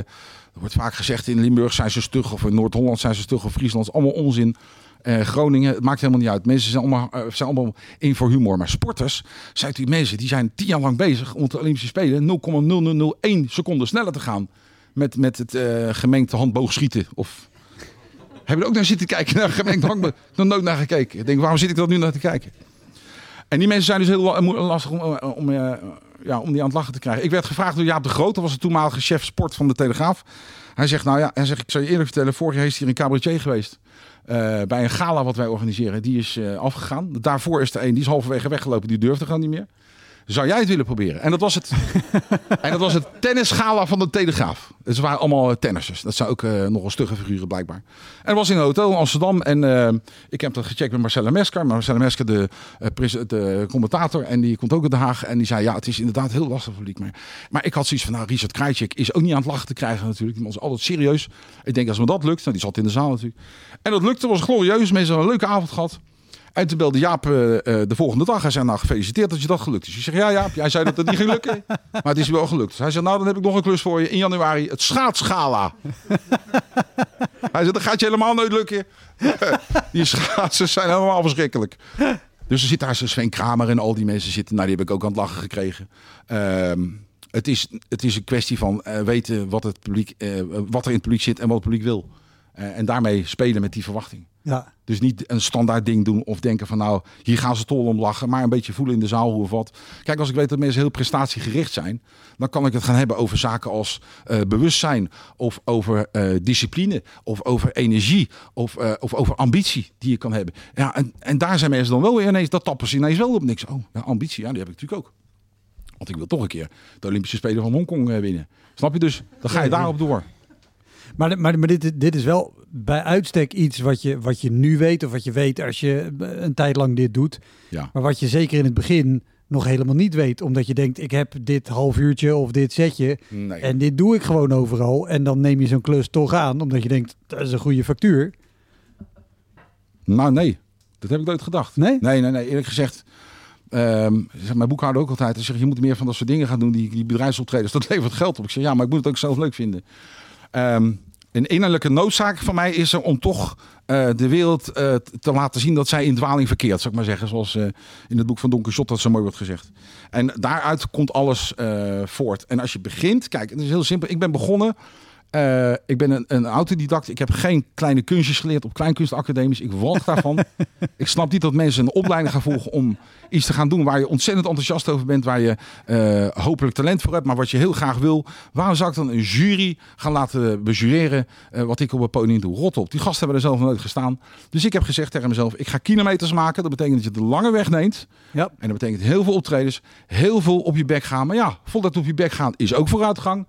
er wordt vaak gezegd in Limburg zijn ze stug. Of in Noord-Holland zijn ze stug. Of Friesland. allemaal onzin. Groningen, het maakt helemaal niet uit. Mensen zijn allemaal, zijn allemaal in voor humor. Maar sporters zijn die mensen die zijn tien jaar lang bezig om de Olympische Spelen 0,0001 seconde sneller te gaan. Met, met het eh gemengd handboogschieten. Of heb je er ook naar zitten kijken naar gemengd handboog? Nog nooit naar gekeken. Ik denk, waarom zit ik dat nu naar te kijken? En die mensen zijn dus heel lastig om, eh, om, eh, ja, om die aan het lachen te krijgen. Ik werd gevraagd door Jaap de Groot, dat was de toenmalige chef sport van de Telegraaf. Hij zegt, nou ja, hij zegt, ik zal je eerlijk vertellen, vorig jaar is hier een cabaretier geweest. eh, bij een gala wat wij organiseren. Die is eh, afgegaan. Daarvoor is er een, die is halverwege weggelopen, die durfde gewoon niet meer. Zou jij het willen proberen? En dat was het, [LAUGHS] en dat was het tennisgala van de Telegraaf. Dus ze waren allemaal eh, tennissers. Dat zijn ook eh, nogal stugge figuren blijkbaar. En dat was in een hotel in Amsterdam. En eh, ik heb dat gecheckt met Marcella Mesker. Maar Marcella Mesker, de, pres- de commentator. En die komt ook uit Den Haag. En die zei, ja, het is inderdaad heel lastig publiek. Maar, maar ik had zoiets van, nou, Richard Krajcik is ook niet aan het lachen te krijgen natuurlijk. Die is altijd serieus. Ik denk, als me dat lukt, nou, die zat in de zaal natuurlijk. En dat lukte, was glorieus. Mensen hebben een leuke avond gehad. En toen belde Jaap eh, eh, de volgende dag. Hij zei, nou gefeliciteerd dat je dat gelukt is. Ik zeg, ja Jaap, jij zei dat het niet ging lukken. [LAUGHS] Maar het is wel gelukt. Hij zei, nou dan heb ik nog een klus voor je. In januari het schaatsgala. [LAUGHS] Hij zei, dat gaat je helemaal nooit lukken. [LAUGHS] die schaatsers zijn helemaal verschrikkelijk. Dus er zit daar Sven Kramer en al die mensen zitten. Nou, die heb ik ook aan het lachen gekregen. Ehm, het, is, het is een kwestie van eh, weten wat, het publiek, wat er in het publiek zit en wat het publiek wil. En daarmee spelen met die verwachting. Ja. Dus niet een standaard ding doen of denken van nou, hier gaan ze tol om lachen. Maar een beetje voelen in de zaal hoe of wat. Kijk, als ik weet dat mensen heel prestatiegericht zijn, dan kan ik het gaan hebben over zaken als eh, bewustzijn. Of over eh, discipline. Of over energie. Of, eh, of over ambitie die je kan hebben. Ja, en, en daar zijn mensen dan wel weer ineens, dat tappen ze ineens wel op niks. Oh, ja, ambitie, ja, die heb ik natuurlijk ook. Want ik wil toch een keer de Olympische Spelen van Hongkong winnen. Snap je dus? Dan ga je daarop door. Maar, maar, maar dit, dit is wel bij uitstek iets wat je, wat je nu weet. Of wat je weet als je een tijd lang dit doet. Ja. Maar wat je zeker in het begin nog helemaal niet weet. Omdat je denkt, ik heb dit half uurtje of dit setje. Nee. En dit doe ik gewoon overal. En dan neem je zo'n klus toch aan. Omdat je denkt, dat is een goede factuur. Nou, nee. Dat heb ik nooit gedacht. Nee? Nee, nee, nee. Eerlijk gezegd. ehm, zegt mijn boekhouder ook altijd. Hij zegt, je moet meer van dat soort dingen gaan doen. Die, die bedrijfsoptredens, dat [LAUGHS] levert geld op. Ik zeg, ja, maar ik moet het ook zelf leuk vinden. Ehm, een innerlijke noodzaak van mij is er om toch eh, de wereld eh, te laten zien dat zij in dwaling verkeert. Zou ik maar zeggen. Zoals eh, in het boek van Don Quixote dat zo mooi wordt gezegd. En daaruit komt alles voort. En als je begint, kijk, het is heel simpel. Ik ben begonnen. Eh, ik ben een, een autodidact. Ik heb geen kleine kunstjes geleerd op kleinkunstacademies. Ik walg daarvan. [LAUGHS] ik snap niet dat mensen een opleiding gaan volgen om iets te gaan doen waar je ontzettend enthousiast over bent, waar je eh, hopelijk talent voor hebt, maar wat je heel graag wil. Waarom zou ik dan een jury gaan laten bejureren eh, wat ik op het podium doe? Rot op. Die gasten hebben er zelf nooit gestaan. Dus ik heb gezegd tegen mezelf, ik ga kilometers maken. Dat betekent dat je de lange weg neemt. Ja. En dat betekent heel veel optredens, heel veel op je bek gaan. Maar ja, voluit op je bek gaan is ook vooruitgang.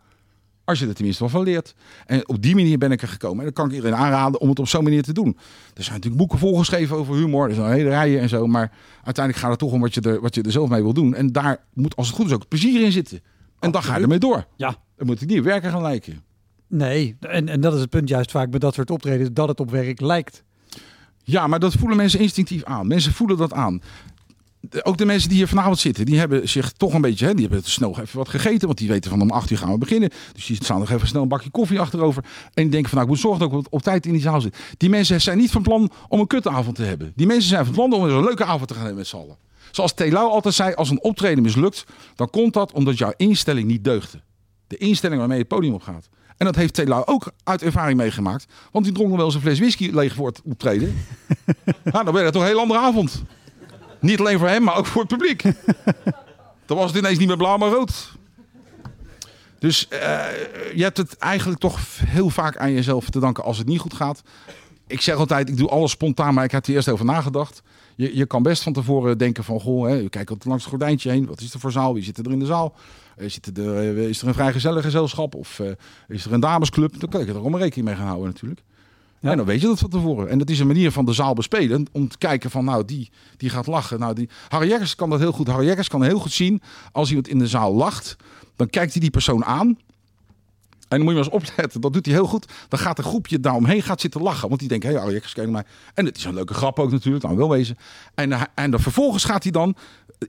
Als je er tenminste wel van leert. En op die manier ben ik er gekomen. En dan kan ik iedereen aanraden om het op zo'n manier te doen. Er zijn natuurlijk boeken volgeschreven over humor. Er zijn hele rijen en zo. Maar uiteindelijk gaat het toch om wat je er, wat je er zelf mee wil doen. En daar moet, als het goed is, ook het plezier in zitten. En dan ga je ermee door. Ja. Dan moet het niet werken gaan lijken. Nee, en, en dat is het punt juist vaak bij dat soort optredens, dat het op werk lijkt. Ja, maar dat voelen mensen instinctief aan. Mensen voelen dat aan. Ook de mensen die hier vanavond zitten, die hebben zich toch een beetje, hè, die hebben snel even wat gegeten, want die weten van om acht uur gaan we beginnen. Dus die staan nog even snel een bakje koffie achterover. En die denken van nou, ik moet zorgen dat ik op, tijd in die zaal zit. Die mensen zijn niet van plan om een kutavond te hebben. Die mensen zijn van plan om een leuke avond te gaan hebben met z'n allen. Zoals Telau altijd zei, als een optreden mislukt, dan komt dat omdat jouw instelling niet deugde. De instelling waarmee je het podium op gaat. En dat heeft Telau ook uit ervaring meegemaakt. Want die dronk nog wel eens een fles whisky leeg voor het optreden. [LAUGHS] nou, dan werd het toch een heel andere avond. Niet alleen voor hem, maar ook voor het publiek. [LAUGHS] Dan was het ineens niet meer blauw, maar rood. Dus eh, je hebt het eigenlijk toch heel vaak aan jezelf te danken als het niet goed gaat. Ik zeg altijd, ik doe alles spontaan, maar ik heb er eerst over nagedacht. Je, je kan best van tevoren denken van, goh, hè, kijk wat langs het gordijntje heen. Wat is er voor zaal? Wie zit er in de zaal? Eh, zit er, eh, is er een vrijgezellig gezelschap? Of is er een damesclub? Dan kan ik er allemaal rekening mee gaan houden natuurlijk. Ja. En dan weet je dat van tevoren. En dat is een manier van de zaal bespelen. Om te kijken van, nou, die, die gaat lachen. Nou, die... Harry kan dat heel goed. Harry kan heel goed zien. Als iemand in de zaal lacht, dan kijkt hij die persoon aan. En dan moet je maar eens opletten. Dat doet hij heel goed. Dan gaat een groepje daaromheen gaat zitten lachen. Want die denken, hé, hey, Jekkers, kijk naar mij. En het is een leuke grap ook natuurlijk. Nou, wel wezen. En, eh, en dan vervolgens gaat hij dan...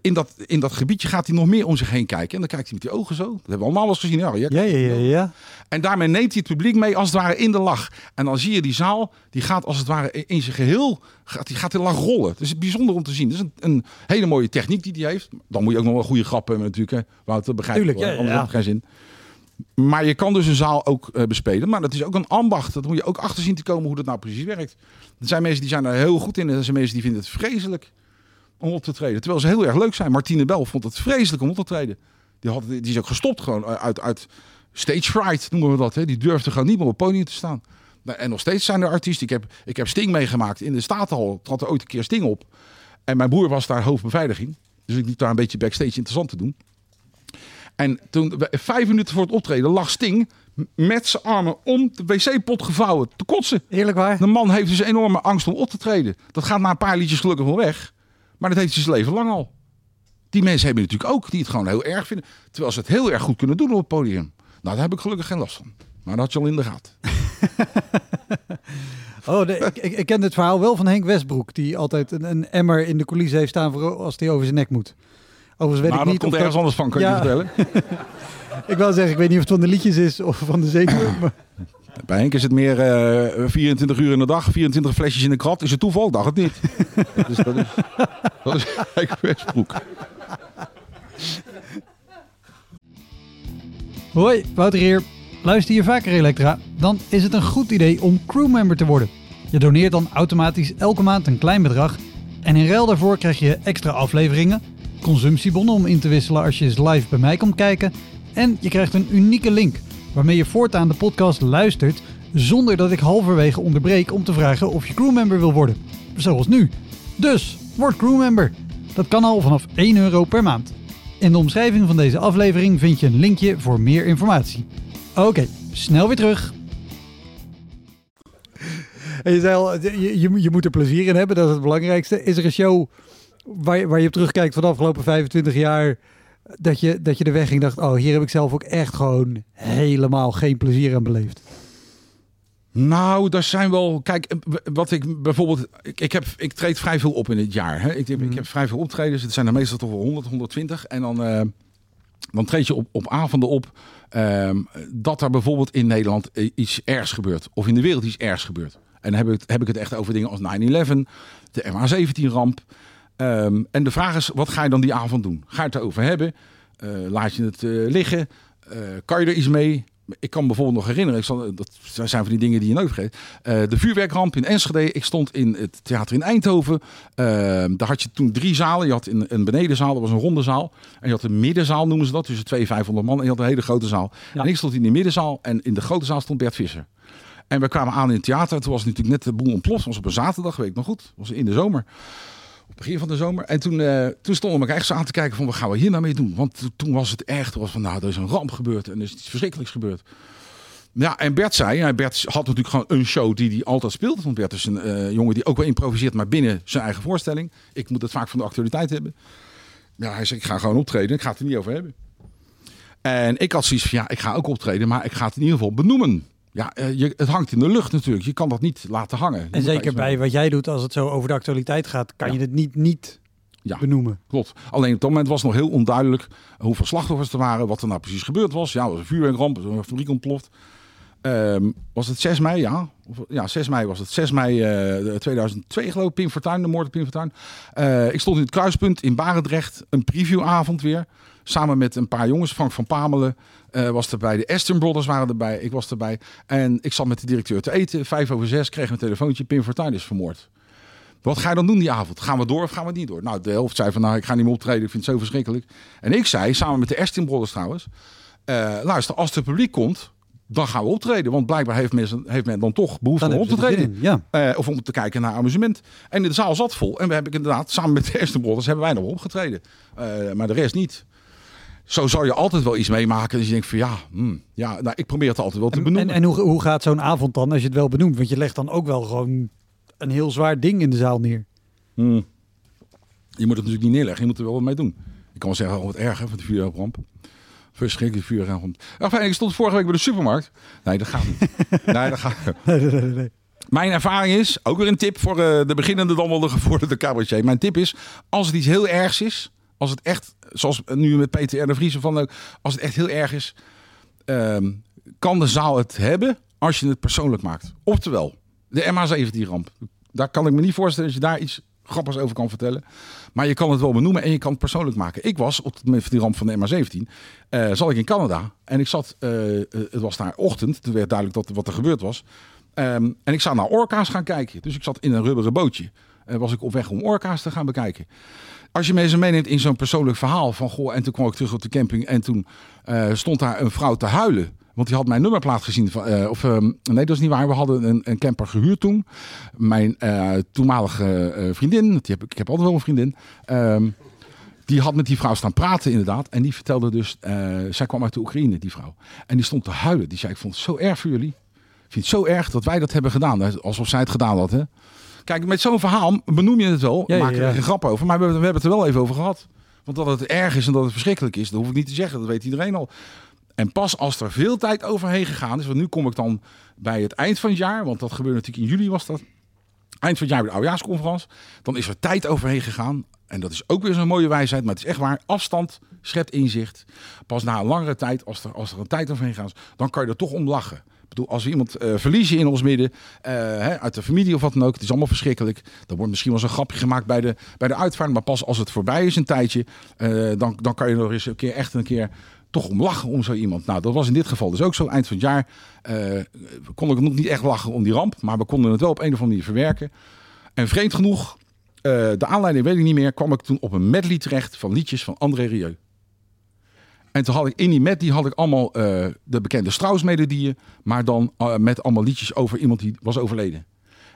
In dat, in dat gebiedje gaat hij nog meer om zich heen kijken. En dan kijkt hij met die ogen zo. Dat hebben we allemaal wel eens gezien. Ja. Ja, ja, ja. En daarmee neemt hij het publiek mee als het ware in de lach. En dan zie je die zaal, die gaat als het ware in zijn geheel, gaat, die gaat in lach rollen. Het is bijzonder om te zien. Het is een, een hele mooie techniek die hij heeft. Dan moet je ook nog wel goede grappen hebben natuurlijk. Hè. Wouter, begrijp Tuurlijk, ja, anders ja. heeft geen zin. Maar je kan dus een zaal ook eh, bespelen. Maar dat is ook een ambacht. Dat moet je ook achter zien te komen hoe dat nou precies werkt. Er zijn mensen die zijn er heel goed in. En er zijn mensen die vinden het vreselijk om op te treden. Terwijl ze heel erg leuk zijn. Martine Bel vond het vreselijk om op te treden. Die, had, die is ook gestopt gewoon uit, uit stage fright noemen we dat. Hè. Die durfde gewoon niet meer op het podium te staan. Nou, En nog steeds zijn er artiesten. Ik heb, ik heb Sting meegemaakt in de Statenhal. Trad er ooit een keer Sting op. En mijn broer was daar hoofdbeveiliging. Dus ik liep daar een beetje backstage interessant te doen. En toen, vijf minuten voor het optreden, lag Sting met zijn armen om de wc-pot gevouwen te kotsen. Eerlijk waar? De man heeft dus enorme angst om op te treden. Dat gaat na een paar liedjes gelukkig wel weg. Maar dat heeft hij zijn leven lang al. Die mensen hebben natuurlijk ook die het gewoon heel erg vinden. Terwijl ze het heel erg goed kunnen doen op het podium. Nou, daar heb ik gelukkig geen last van. Maar dat had je al in de gaten. [LAUGHS] Oh, de- ik, ken het verhaal wel van Henk Westbroek, die altijd een, een emmer in de coulissen heeft staan voor als hij over zijn nek moet. Overigens weet maar ik dat niet komt of ergens anders van, kan je Ja. je vertellen. [LAUGHS] Ik wil zeggen, ik weet niet of het van de liedjes is of van de zenuwen. [CLEARS THROAT] maar- Bij Henk is het meer eh 24 uur in de dag, 24 flesjes in de krat. Is het toeval? Dacht het niet. dus [LAUGHS] dat is, dat is Henk [LAUGHS] Westbroek. Hoi, Wouter hier. Luister je vaker Elektra? Dan is het een goed idee om crewmember te worden. Je doneert dan automatisch elke maand een klein bedrag. En in ruil daarvoor krijg je extra afleveringen, consumptiebonnen om in te wisselen als je eens live bij mij komt kijken. En je krijgt een unieke link waarmee je voortaan de podcast luistert zonder dat ik halverwege onderbreek om te vragen of je crewmember wil worden. Zoals nu. Dus, word crewmember. Dat kan al vanaf 1 euro per maand. In de omschrijving van deze aflevering vind je een linkje voor meer informatie. Oké, snel weer terug. Je je, je, moet er plezier in hebben, dat is het belangrijkste. Is er een show waar waar je op terugkijkt van de afgelopen 25 jaar... Dat je, dat je de weg ging dacht, oh, hier heb ik zelf ook echt gewoon helemaal geen plezier aan beleefd. Nou, daar zijn wel. Kijk, eh, wat ik bijvoorbeeld. Ik, ik, heb, ik treed vrij veel op in het jaar. Hè. Ik, heb, ik heb vrij veel optredens. Het zijn er meestal toch wel 100, 120. En dan, dan treed je op, op avonden op. ehm, dat er bijvoorbeeld in Nederland eh, iets ergs gebeurt. Of in de wereld iets ergs gebeurt. En dan heb ik, heb ik het echt over dingen als 9-11, de MH17-ramp. Ehm, en de vraag is, wat ga je dan die avond doen? Ga je het erover hebben? Eh, laat je het eh, liggen? Eh, kan je er iets mee? Ik kan me bijvoorbeeld nog herinneren, ik zal, dat zijn van die dingen die je nooit vergeet. De vuurwerkramp in Enschede. Ik stond in het theater in Eindhoven. Ehm, daar had je toen drie zalen. Je had een, een benedenzaal, dat was een ronde zaal. En je had een middenzaal, noemen ze dat, tussen 200 500 man. En je had een hele grote zaal. Ja. En ik stond in de middenzaal en in de grote zaal stond Bert Visser. En we kwamen aan in het theater. Toen was natuurlijk net de boel ontploft. Het was op een zaterdag, weet ik nog goed. Het was in de zomer. Begin van de zomer. En toen, eh, toen stonden we elkaar echt zo aan te kijken van wat gaan we hier nou mee doen. Want to- toen was het echt, was van nou, er is een ramp gebeurd en er is iets verschrikkelijks gebeurd. Ja, en Bert zei, ja, Bert had natuurlijk gewoon een show die hij altijd speelt. Want Bert is een eh, jongen die ook wel improviseert, maar binnen zijn eigen voorstelling. Ik moet het vaak van de actualiteit hebben. Ja, hij zei, ik ga gewoon optreden, ik ga het er niet over hebben. En ik had zoiets van, ja, ik ga ook optreden, maar ik ga het in ieder geval benoemen. Ja, eh, je, het hangt in de lucht natuurlijk. Je kan dat niet laten hangen. Je En zeker bij wat jij doet, als het zo over de actualiteit gaat, kan Ja. je het niet niet Ja. benoemen. Klopt. Alleen op dat moment was het nog heel onduidelijk hoeveel slachtoffers er waren, wat er nou precies gebeurd was. Ja, er was een vuurwerkramp, er was een fabriek ontploft. Ehm, was het 6 mei? Ja. Of- ja, 6 mei was het. 6 mei eh, 2002 geloof ik, Pim Fortuyn, de moord op Pim Fortuyn. Eh, ik stond in het kruispunt in Barendrecht, een previewavond weer. Samen met een paar jongens, Frank van Pamelen eh, was erbij. De Aston Brothers waren erbij, ik was erbij. En ik zat met de directeur te eten. Vijf over zes kreeg een telefoontje, Pim Fortuyn is vermoord. Wat ga je dan doen die avond? Gaan we door of gaan we niet door? Nou, de helft zei van, nou, ik ga niet meer optreden. Ik vind het zo verschrikkelijk. En ik zei, samen met de Aston Brothers trouwens... eh, luister, als het publiek komt, dan gaan we optreden. Want blijkbaar heeft, mensen, heeft men dan toch behoefte Dan om op te treden. Ja. Eh, of om te kijken naar amusement. En de zaal zat vol. En we hebben inderdaad, samen met de Aston Brothers, hebben wij nog opgetreden. Maar de rest niet. Zo zal je altijd wel iets meemaken. Dus je denkt van ja, hmm, ja nou, ik probeer het altijd wel te En, benoemen. en, en hoe, hoe gaat zo'n avond dan als je het wel benoemt? Want je legt dan ook wel gewoon een heel zwaar ding in de zaal neer. Hmm. Je moet het natuurlijk niet neerleggen, je moet er wel wat mee doen. Ik kan wel zeggen, oh, wat erg hè, van de vuurwerkramp. Verschrikkelijk vuurwerkramp. Enfin, ik stond vorige week bij de supermarkt. Nee, dat gaat niet. [LAUGHS] nee, dat gaat Nee, nee, nee, nee. Mijn ervaring is, ook weer een tip voor eh, de beginnende dan wel [LAUGHS] de gevorderde cabaretier. Mijn tip is, als het iets heel ergs is, als het echt, zoals nu met Peter de Vries van leuk, als het echt heel erg is, ehm, kan de zaal het hebben als je het persoonlijk maakt. Oftewel, de MH17-ramp. Daar kan ik me niet voorstellen dat je daar iets grappigs over kan vertellen. Maar je kan het wel benoemen en je kan het persoonlijk maken. Ik was op het moment die ramp van de MH17, eh zat ik in Canada. En ik zat, eh, eh, het was daar ochtend, toen werd duidelijk dat, wat er gebeurd was. Ehm, en ik zou naar orka's gaan kijken. Dus ik zat in een rubberen bootje. En was ik op weg om orka's te gaan bekijken. Als je mensen meeneemt in zo'n persoonlijk verhaal van goh, en toen kwam ik terug op de camping en toen eh, stond daar een vrouw te huilen. Want die had mijn nummerplaat gezien. Van, eh, of, ehm, nee, dat is niet waar. We hadden een, een camper gehuurd toen. Mijn eh, toenmalige vriendin, die heb, ik heb altijd wel een vriendin. ehm, die had met die vrouw staan praten inderdaad. En die vertelde dus, zij kwam uit de Oekraïne, die vrouw. En die stond te huilen. Die zei, ik vond het zo erg voor jullie. Ik vind het zo erg dat wij dat hebben gedaan. Alsof zij het gedaan had. Hè? Kijk, met zo'n verhaal benoem je het wel. Ja, maak er ja. geen grap over. Maar we, hebben- we hebben het er wel even over gehad. Want dat het erg is en dat het verschrikkelijk is, dat hoef ik niet te zeggen. Dat weet iedereen al. En pas als er veel tijd overheen gegaan is. Want nu kom ik dan bij het eind van het jaar. Want dat gebeurde natuurlijk in juli was dat. Eind van het jaar bij de oudejaarsconferentie. Dan is er tijd overheen gegaan. En dat is ook weer zo'n mooie wijsheid. Maar het is echt waar. Afstand schept inzicht. Pas na een langere tijd, als er, als er een tijd overheen gaat, dan kan je er toch om lachen. Als we iemand eh, verliezen in ons midden, eh, hè, uit de familie of wat dan ook, het is allemaal verschrikkelijk. Dan wordt misschien wel eens een grapje gemaakt bij de, bij de uitvaart. Maar pas als het voorbij is een tijdje, eh, dan, dan kan je er eens een keer echt een keer toch om lachen om zo iemand. Nou, dat was in dit geval dus ook zo. Eind van het jaar kon ik nog niet echt lachen om die ramp. Maar we konden het wel op een of andere manier verwerken. En vreemd genoeg, de aanleiding weet ik niet meer, kwam ik toen op een medley terecht van liedjes van André Rieu. En toen had ik in die medley had ik allemaal eh, de bekende Strauss-melodieën, maar dan eh, met allemaal liedjes over iemand die was overleden.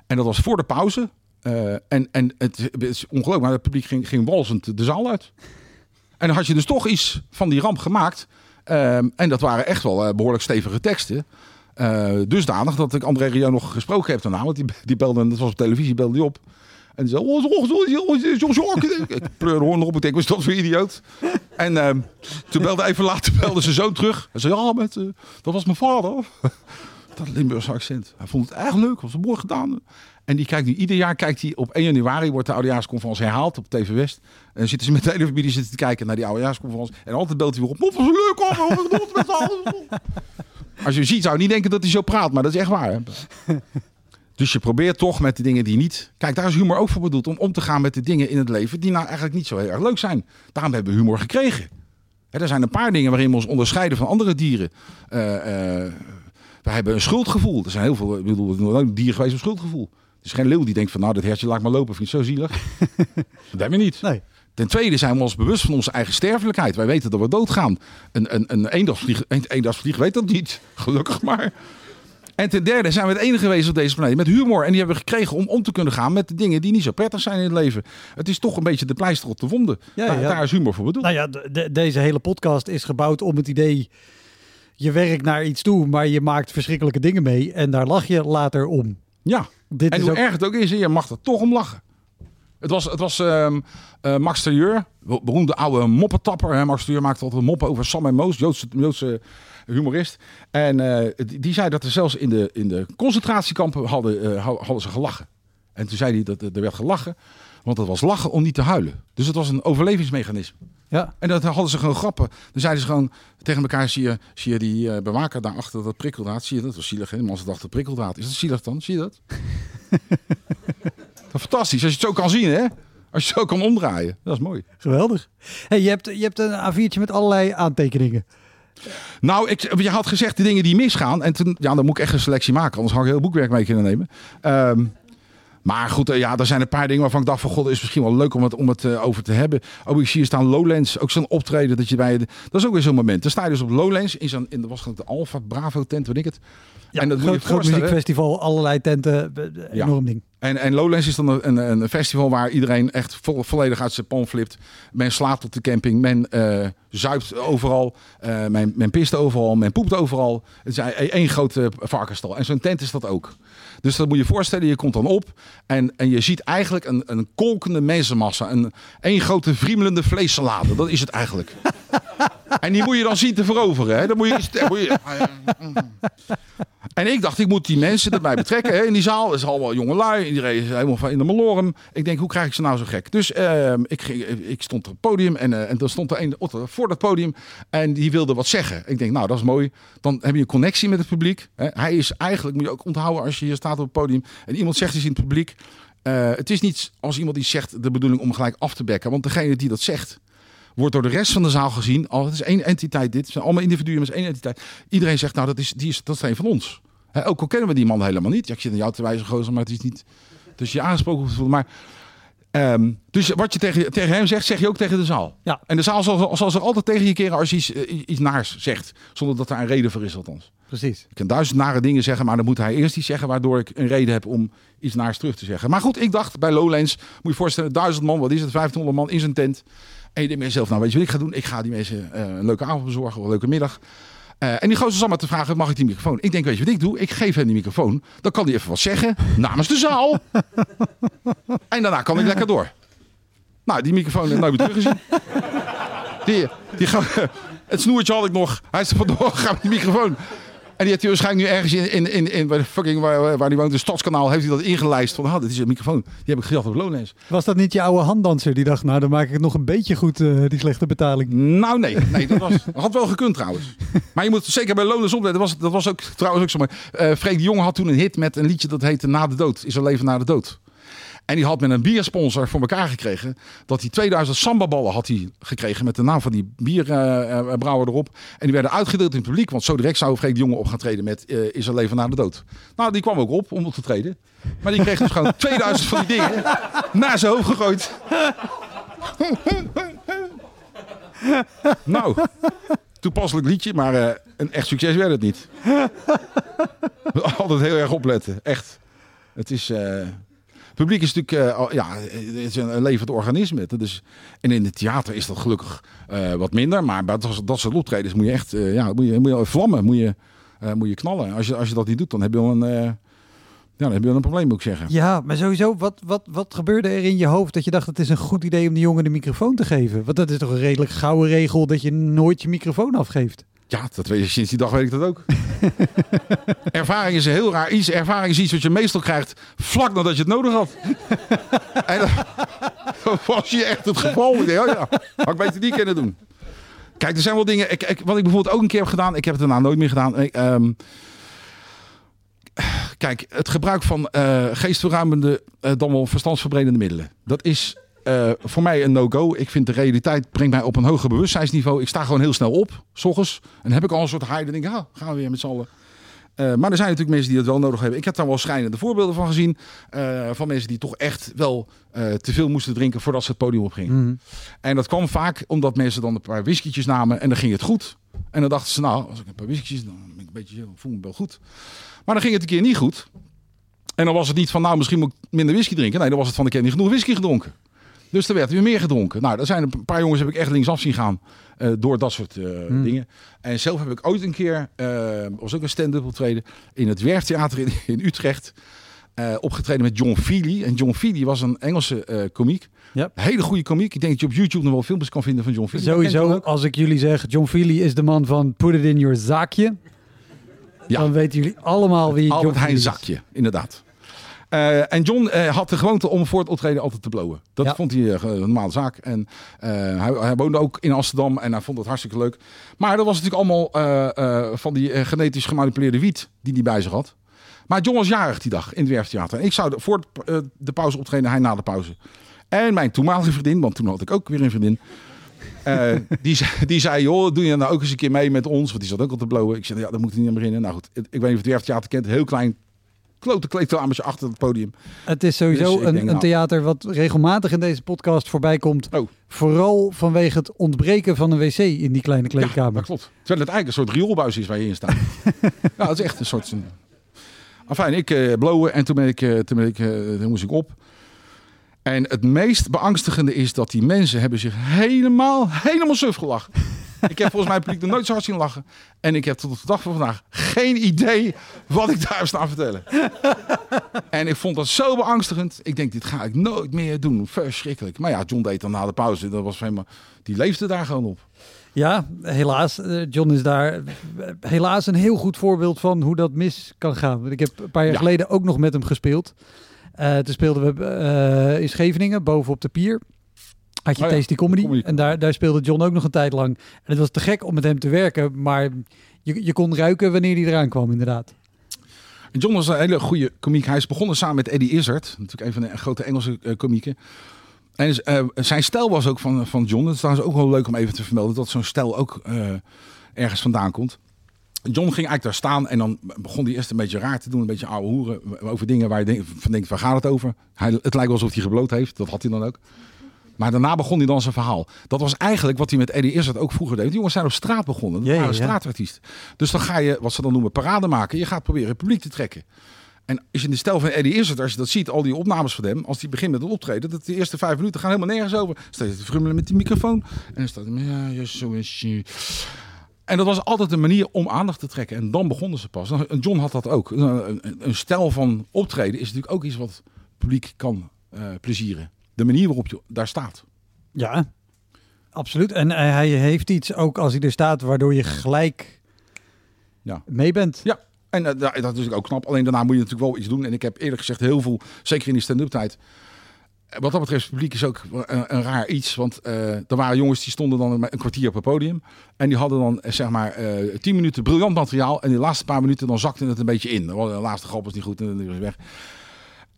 En dat was voor de pauze. Eh, en en het, is ongelooflijk, maar het publiek ging, ging walsend de zaal uit. En dan had je dus toch iets van die ramp gemaakt. En dat waren echt wel eh, behoorlijk stevige teksten. Dusdanig dat ik André Rieu nog gesproken heb daarna. Want die, die belde, dat was op televisie, belde die op. En oh. ik pleurde hoorn op. Ik denk, wat is dat voor idioot? En ehm, toen belde even later belde zijn zoon terug. Hij zei, ja, met, eh, dat was mijn vader. Dat Limburgse accent. Hij vond het erg leuk, was mooi gedaan. En die kijkt nu ieder jaar, kijkt hij op 1 januari, wordt de oudejaarsconferentie herhaald op TV West. En zitten ze met de hele familie zitten te kijken naar die oudejaarsconferentie. En altijd belt hij weer op, wat was leuk hoor. was het met z'n allen?" [LAUGHS] Als je ziet, zou je niet denken dat hij zo praat, maar dat is echt waar. Hè? Dus je probeert toch met de dingen die niet... Kijk, daar is humor ook voor bedoeld. Om om te gaan met de dingen in het leven die nou eigenlijk niet zo heel erg leuk zijn. Daarom hebben we humor gekregen. Hè, er zijn een paar dingen waarin we ons onderscheiden van andere dieren. Eh, we hebben een schuldgevoel. Er zijn heel veel... Ik bedoel, er een dier geweest met schuldgevoel. Het is geen leeuw die denkt van... Nou, dat hertje laat maar lopen. Vind je zo zielig? [LAUGHS] dat hebben we niet. Nee. Ten tweede zijn we ons bewust van onze eigen sterfelijkheid. Wij weten dat we doodgaan. Een, een, een eendagsvlieg, een, eendagsvlieg weet dat niet. [LAUGHS] Gelukkig maar. En ten derde zijn we het enige geweest op deze planeet met humor. En die hebben we gekregen om om te kunnen gaan met de dingen die niet zo prettig zijn in het leven. Het is toch een beetje de pleister op de wonden. Ja, daar, ja. daar is humor voor bedoeld. Nou ja, de- de- deze hele podcast is gebouwd om het idee... je werkt naar iets toe, maar je maakt verschrikkelijke dingen mee... en daar lach je later om. ja. Dit En is hoe ook... erg het ook is, je mag er toch om lachen. Het was, het was ehm, eh, Max Terrieur, be- beroemde oude moppetapper. Hè. Max Terrieur maakte altijd moppen over Sam en Moos, Joodse, Joodse humorist. En eh, die, die zei dat er zelfs in de, in de concentratiekampen hadden, eh, hadden ze gelachen. En toen zei hij dat er werd gelachen, want het was lachen om niet te huilen. Dus het was een overlevingsmechanisme. Ja, En dat hadden ze gewoon grappen. Dan zeiden ze gewoon tegen elkaar: zie je, zie je die eh, bewaker daar achter dat prikkeldraad? Zie je dat? Dat was zielig. Hè? Als ze dachten prikkeldraad. Is dat zielig dan? Zie je dat? [LAUGHS] dat is fantastisch. Als je het zo kan zien, hè? Als je het zo kan omdraaien. Dat is mooi. geweldig. Hey, je, hebt, je hebt een A4'tje met allerlei aantekeningen. Nou, ik, je had gezegd de dingen die misgaan. En toen, ja, dan moet ik echt een selectie maken. Anders had ik heel boekwerk mee kunnen nemen. Ehm, maar goed, eh, ja, er zijn een paar dingen waarvan ik dacht van... God, is misschien wel leuk om het, om het eh, over te hebben. Oh, ik zie hier staan Lowlands. Ook zo'n optreden dat je bij... De, dat is ook weer zo'n moment. Dan sta je dus op Lowlands. In zo'n, in, dat was de Alpha Bravo tent, weet ik het. Ja, en dat moet je groot, muziekfestival, allerlei tenten, Ja. enorm ding. En, en Lowlands is dan een, een, festival waar iedereen echt vo- volledig uit zijn pan flipt. Men slaapt op de camping, men eh, zuipt overal, eh, men, men pist overal, men poept overal. Het is e- één grote varkenstal. En zo'n tent is dat ook. Dus dat moet je je voorstellen, je komt dan op en, en je ziet eigenlijk een, een kolkende mensenmassa. Een één grote vriemelende vleessalade, dat is het eigenlijk. [LAUGHS] en die moet je dan zien te veroveren. Hè? Dan moet je, [LAUGHS] dan moet je en ik dacht, ik moet die mensen erbij betrekken. Hè, in die zaal is allemaal jonge lui. Iedereen is helemaal van in de malorum. Ik denk, hoe krijg ik ze nou zo gek? Dus ehm, ik, ging, ik stond op het podium en, eh, en er stond er een otter voor dat podium. En die wilde wat zeggen. Ik denk, nou, dat is mooi. Dan heb je een connectie met het publiek. Hè. Hij is eigenlijk, moet je ook onthouden als je hier staat op het podium. En iemand zegt iets in het publiek. eh, het is niet als iemand die zegt de bedoeling om gelijk af te bekken. Want degene die dat zegt, wordt door de rest van de zaal gezien. Al, het is één entiteit dit. Het zijn allemaal individuen, maar het is één entiteit. Iedereen zegt, nou, dat is, die is, dat is een van ons. Ook al kennen we die man helemaal niet. Ja, ik zit aan jou te wijzen, gozer, maar het is niet... Dus je aangesproken hoeft te voelen. Maar, ehm, dus wat je tegen, tegen hem zegt, zeg je ook tegen de zaal. Ja. En de zaal zal, zal zich altijd tegen je keren als je iets, eh, iets naars zegt. Zonder dat daar een reden voor is althans. Precies. Ik kan duizend nare dingen zeggen, maar dan moet hij eerst iets zeggen... waardoor ik een reden heb om iets naars terug te zeggen. Maar goed, ik dacht bij Lowlands, moet je je voorstellen... duizend man, wat is het, 1500 man in zijn tent. En je denkt bij jezelf, nou weet je wat ik ga doen? Ik ga die mensen eh, een leuke avond bezorgen, of een leuke middag. Eh, en die gozer zat maar te vragen, mag ik die microfoon? Ik denk, weet je wat ik doe? Ik geef hem die microfoon. Dan kan hij even wat zeggen, [LAUGHS] namens de zaal. [LAUGHS] en daarna kan ik lekker door. Nou, die microfoon heb ik nooit meer teruggezien. [LAUGHS] Die, die het snoertje had ik nog. Hij is er vandoor gegaan met die microfoon. En die heeft hij waarschijnlijk nu ergens in, in, in, in waar, de fucking, waar, waar die woont, de Stadskanaal, heeft hij dat ingelijst. Van, ah, dit is een microfoon. Die heb ik gejat op Lowlands. Was dat niet je oude handdanser die dacht, nou dan maak ik het nog een beetje goed, eh, die slechte betaling. Nou, nee. nee dat, was, had wel gekund trouwens. Maar je moet zeker bij Lowlands opletten. Dat was, dat was ook trouwens ook zo mooi. Eh Freek de Jonge had toen een hit met een liedje dat heette Na de Dood. Is er leven na de dood. En die had met een biersponsor voor elkaar gekregen. Dat hij 2000 sambaballen had hij gekregen met de naam van die bierbrouwer erop. En die werden uitgedeeld in het publiek. Want zo direct zou Freek de Jonge op gaan treden met eh, Is er leven na de dood. Nou, die kwam ook op om op te treden. Maar die kreeg dus gewoon [LAUGHS] 2000 van die dingen naar zijn hoofd gegooid. Nou, toepasselijk liedje, maar eh, een echt succes werd het niet. Altijd heel erg opletten, echt. Het is... eh, publiek is natuurlijk eh, ja, het is een, levend organisme. Is, en in het theater is dat gelukkig eh, wat minder. Maar bij dat, dat soort optredens moet je echt eh, ja, moet je, moet je vlammen, moet je, moet je knallen. Als je, als je dat niet doet, dan heb je wel een, ja, dan heb je wel een probleem, moet ik zeggen. Ja, maar sowieso, wat, wat, wat gebeurde er in je hoofd dat je dacht het is een goed idee om die jongen de microfoon te geven? Want dat is toch een redelijk gouden regel dat je nooit je microfoon afgeeft. Ja, dat weet je, sinds die dag weet ik dat ook. [LAUGHS] Ervaring is een heel raar iets. Ervaring is iets wat je meestal krijgt vlak nadat je het nodig had. [LAUGHS] en dan, [LAUGHS] was je echt het geval. Ik denk, oh ja, had ik beter die kunnen doen. Kijk, er zijn wel dingen... Ik, ik, wat ik bijvoorbeeld ook een keer heb gedaan... Ik heb het daarna nooit meer gedaan. Ik, ehm, kijk, het gebruik van eh geestverruimende, eh, dan wel verstandsverbredende middelen. Dat is eh, voor mij een no-go. Ik vind de realiteit brengt mij op een hoger bewustzijnsniveau. Ik sta gewoon heel snel op, s ochtends. En dan heb ik al een soort high. Dan denk ik, ah, gaan we weer met z'n allen. Eh, maar er zijn natuurlijk mensen die het wel nodig hebben. Ik heb daar wel schrijnende voorbeelden van gezien. eh, van mensen die toch echt wel te veel moesten drinken voordat ze het podium opgingen. En dat kwam vaak omdat mensen dan een paar whiskietjes namen en dan ging het goed. En dan dachten ze, nou, als ik een paar whiskies, dan ben ik een beetje, voel me wel goed. Maar dan ging het een keer niet goed. En dan was het niet van, nou, misschien moet ik minder whisky drinken. Nee, dan was het van, ik heb niet genoeg whisky gedronken. Dus er werd weer meer gedronken. Nou, er zijn een paar jongens heb ik echt linksaf zien gaan eh, door dat soort eh, dingen. En zelf heb ik ooit een keer, eh, was ook een stand-up optreden, in het Werftheater in, in Utrecht. opgetreden met John Feely. En John Feely was een Engelse komiek. Hele goede komiek. Ik denk dat je op YouTube nog wel filmpjes kan vinden van John Feely. Sowieso, als ik jullie zeg, John Feely is de man van Put It In Your Zaakje. Ja. Dan weten jullie allemaal wie John Albert Feely Heijn zakje, inderdaad. Eh, en John eh, had de gewoonte om voor het optreden altijd te blowen. Dat Ja. vond hij eh, een normale zaak. En hij, hij woonde ook in Amsterdam en hij vond het hartstikke leuk. Maar dat was natuurlijk allemaal van die genetisch gemanipuleerde wiet die hij bij zich had. Maar John was jarig die dag in het Werftheater. En ik zou de- voor de pauze optreden, hij na de pauze. En mijn toenmalige vriendin, want toen had ik ook weer een vriendin. [LAUGHS] die, zei, die zei, joh, doe je nou ook eens een keer mee met ons? Want die zat ook al te blowen. Ik zei, ja, dat moet hij niet aan beginnen. Nou goed, ik weet niet of het Werftheater kent. Heel klein, klote kleedkamertje achter het podium. Het is sowieso Dus een, denk, een nou- theater wat regelmatig in deze podcast voorbij komt. Oh. Vooral vanwege het ontbreken van een wc in die kleine Ja, kleedkamer. dat klopt. Terwijl het eigenlijk een soort rioolbuis is waar je in staat. [LAUGHS] ja, het is echt een soort... Enfin, ik eh blowen en toen, ben ik, eh, toen, ben ik, eh, toen moest ik op. En het meest beangstigende is dat die mensen hebben zich helemaal, helemaal suf gelachen. Ik heb volgens mij het publiek nog nooit zo hard zien lachen. En ik heb tot op de dag van vandaag geen idee wat ik daar staan vertellen. en ik vond dat zo beangstigend. Ik denk, dit ga ik nooit meer doen. Verschrikkelijk. Maar ja, John deed dan na de pauze. Dat was helemaal, die leefde daar gewoon op. Ja, helaas. eh, John is daar eh, helaas een heel goed voorbeeld van hoe dat mis kan gaan. Want Ik heb een paar jaar Ja. geleden ook nog met hem gespeeld. Eh, toen speelden we eh, in Scheveningen, boven op de pier. Had je Oh ja, Tasty Comedy. Comedy. En daar, daar speelde John ook nog een tijd lang. En het was te gek om met hem te werken. Maar je, je kon ruiken wanneer hij eraan kwam, inderdaad. En John was een hele goede komiek. Hij is begonnen samen met Eddie Izzard, natuurlijk een van de grote Engelse eh, komieken. En eh, zijn stijl was ook van, van John. Het is trouwens ook wel leuk om even te vermelden dat zo'n stijl ook eh, ergens vandaan komt. John ging eigenlijk daar staan en dan begon hij eerst een beetje raar te doen, een beetje ouwe hoeren over dingen waar je denk, van denkt, waar gaat het over? Hij, het lijkt wel alsof hij gebloot heeft, dat had hij dan ook. Maar daarna begon hij dan zijn verhaal. Dat was eigenlijk wat hij met Eddie Izzard ook vroeger deed. Die jongens zijn op straat begonnen. Dat waren ja. straatartiesten. Dus dan ga je, wat ze dan noemen, parade maken. Je gaat proberen het publiek te trekken. En als je in de stijl van Eddie Izzard, als je dat ziet, al die opnames van hem, als hij begint met het optreden, dat de eerste vijf minuten gaan helemaal nergens over. Staat hij te frummelen met die microfoon. En dan staat hij, ja, ja, zo is je. En dat was altijd een manier om aandacht te trekken. En dan begonnen ze pas. En John had dat ook. Een, een, een stijl van optreden is natuurlijk ook iets wat publiek kan eh, plezieren. De manier waarop je daar staat. Ja, absoluut. En eh, hij heeft iets ook als hij er staat, waardoor je gelijk Ja. mee bent. Ja, en eh, dat is natuurlijk ook knap. Alleen daarna moet je natuurlijk wel iets doen. En ik heb eerlijk gezegd heel veel, zeker in die stand-up tijd. eh, Wat dat betreft, het publiek is ook een, een raar iets. Want eh, er waren jongens die stonden dan een kwartier op het podium. En die hadden dan zeg maar tien minuten briljant materiaal. En die laatste paar minuten dan zakte het een beetje in. De laatste grap was niet goed en dan was weg.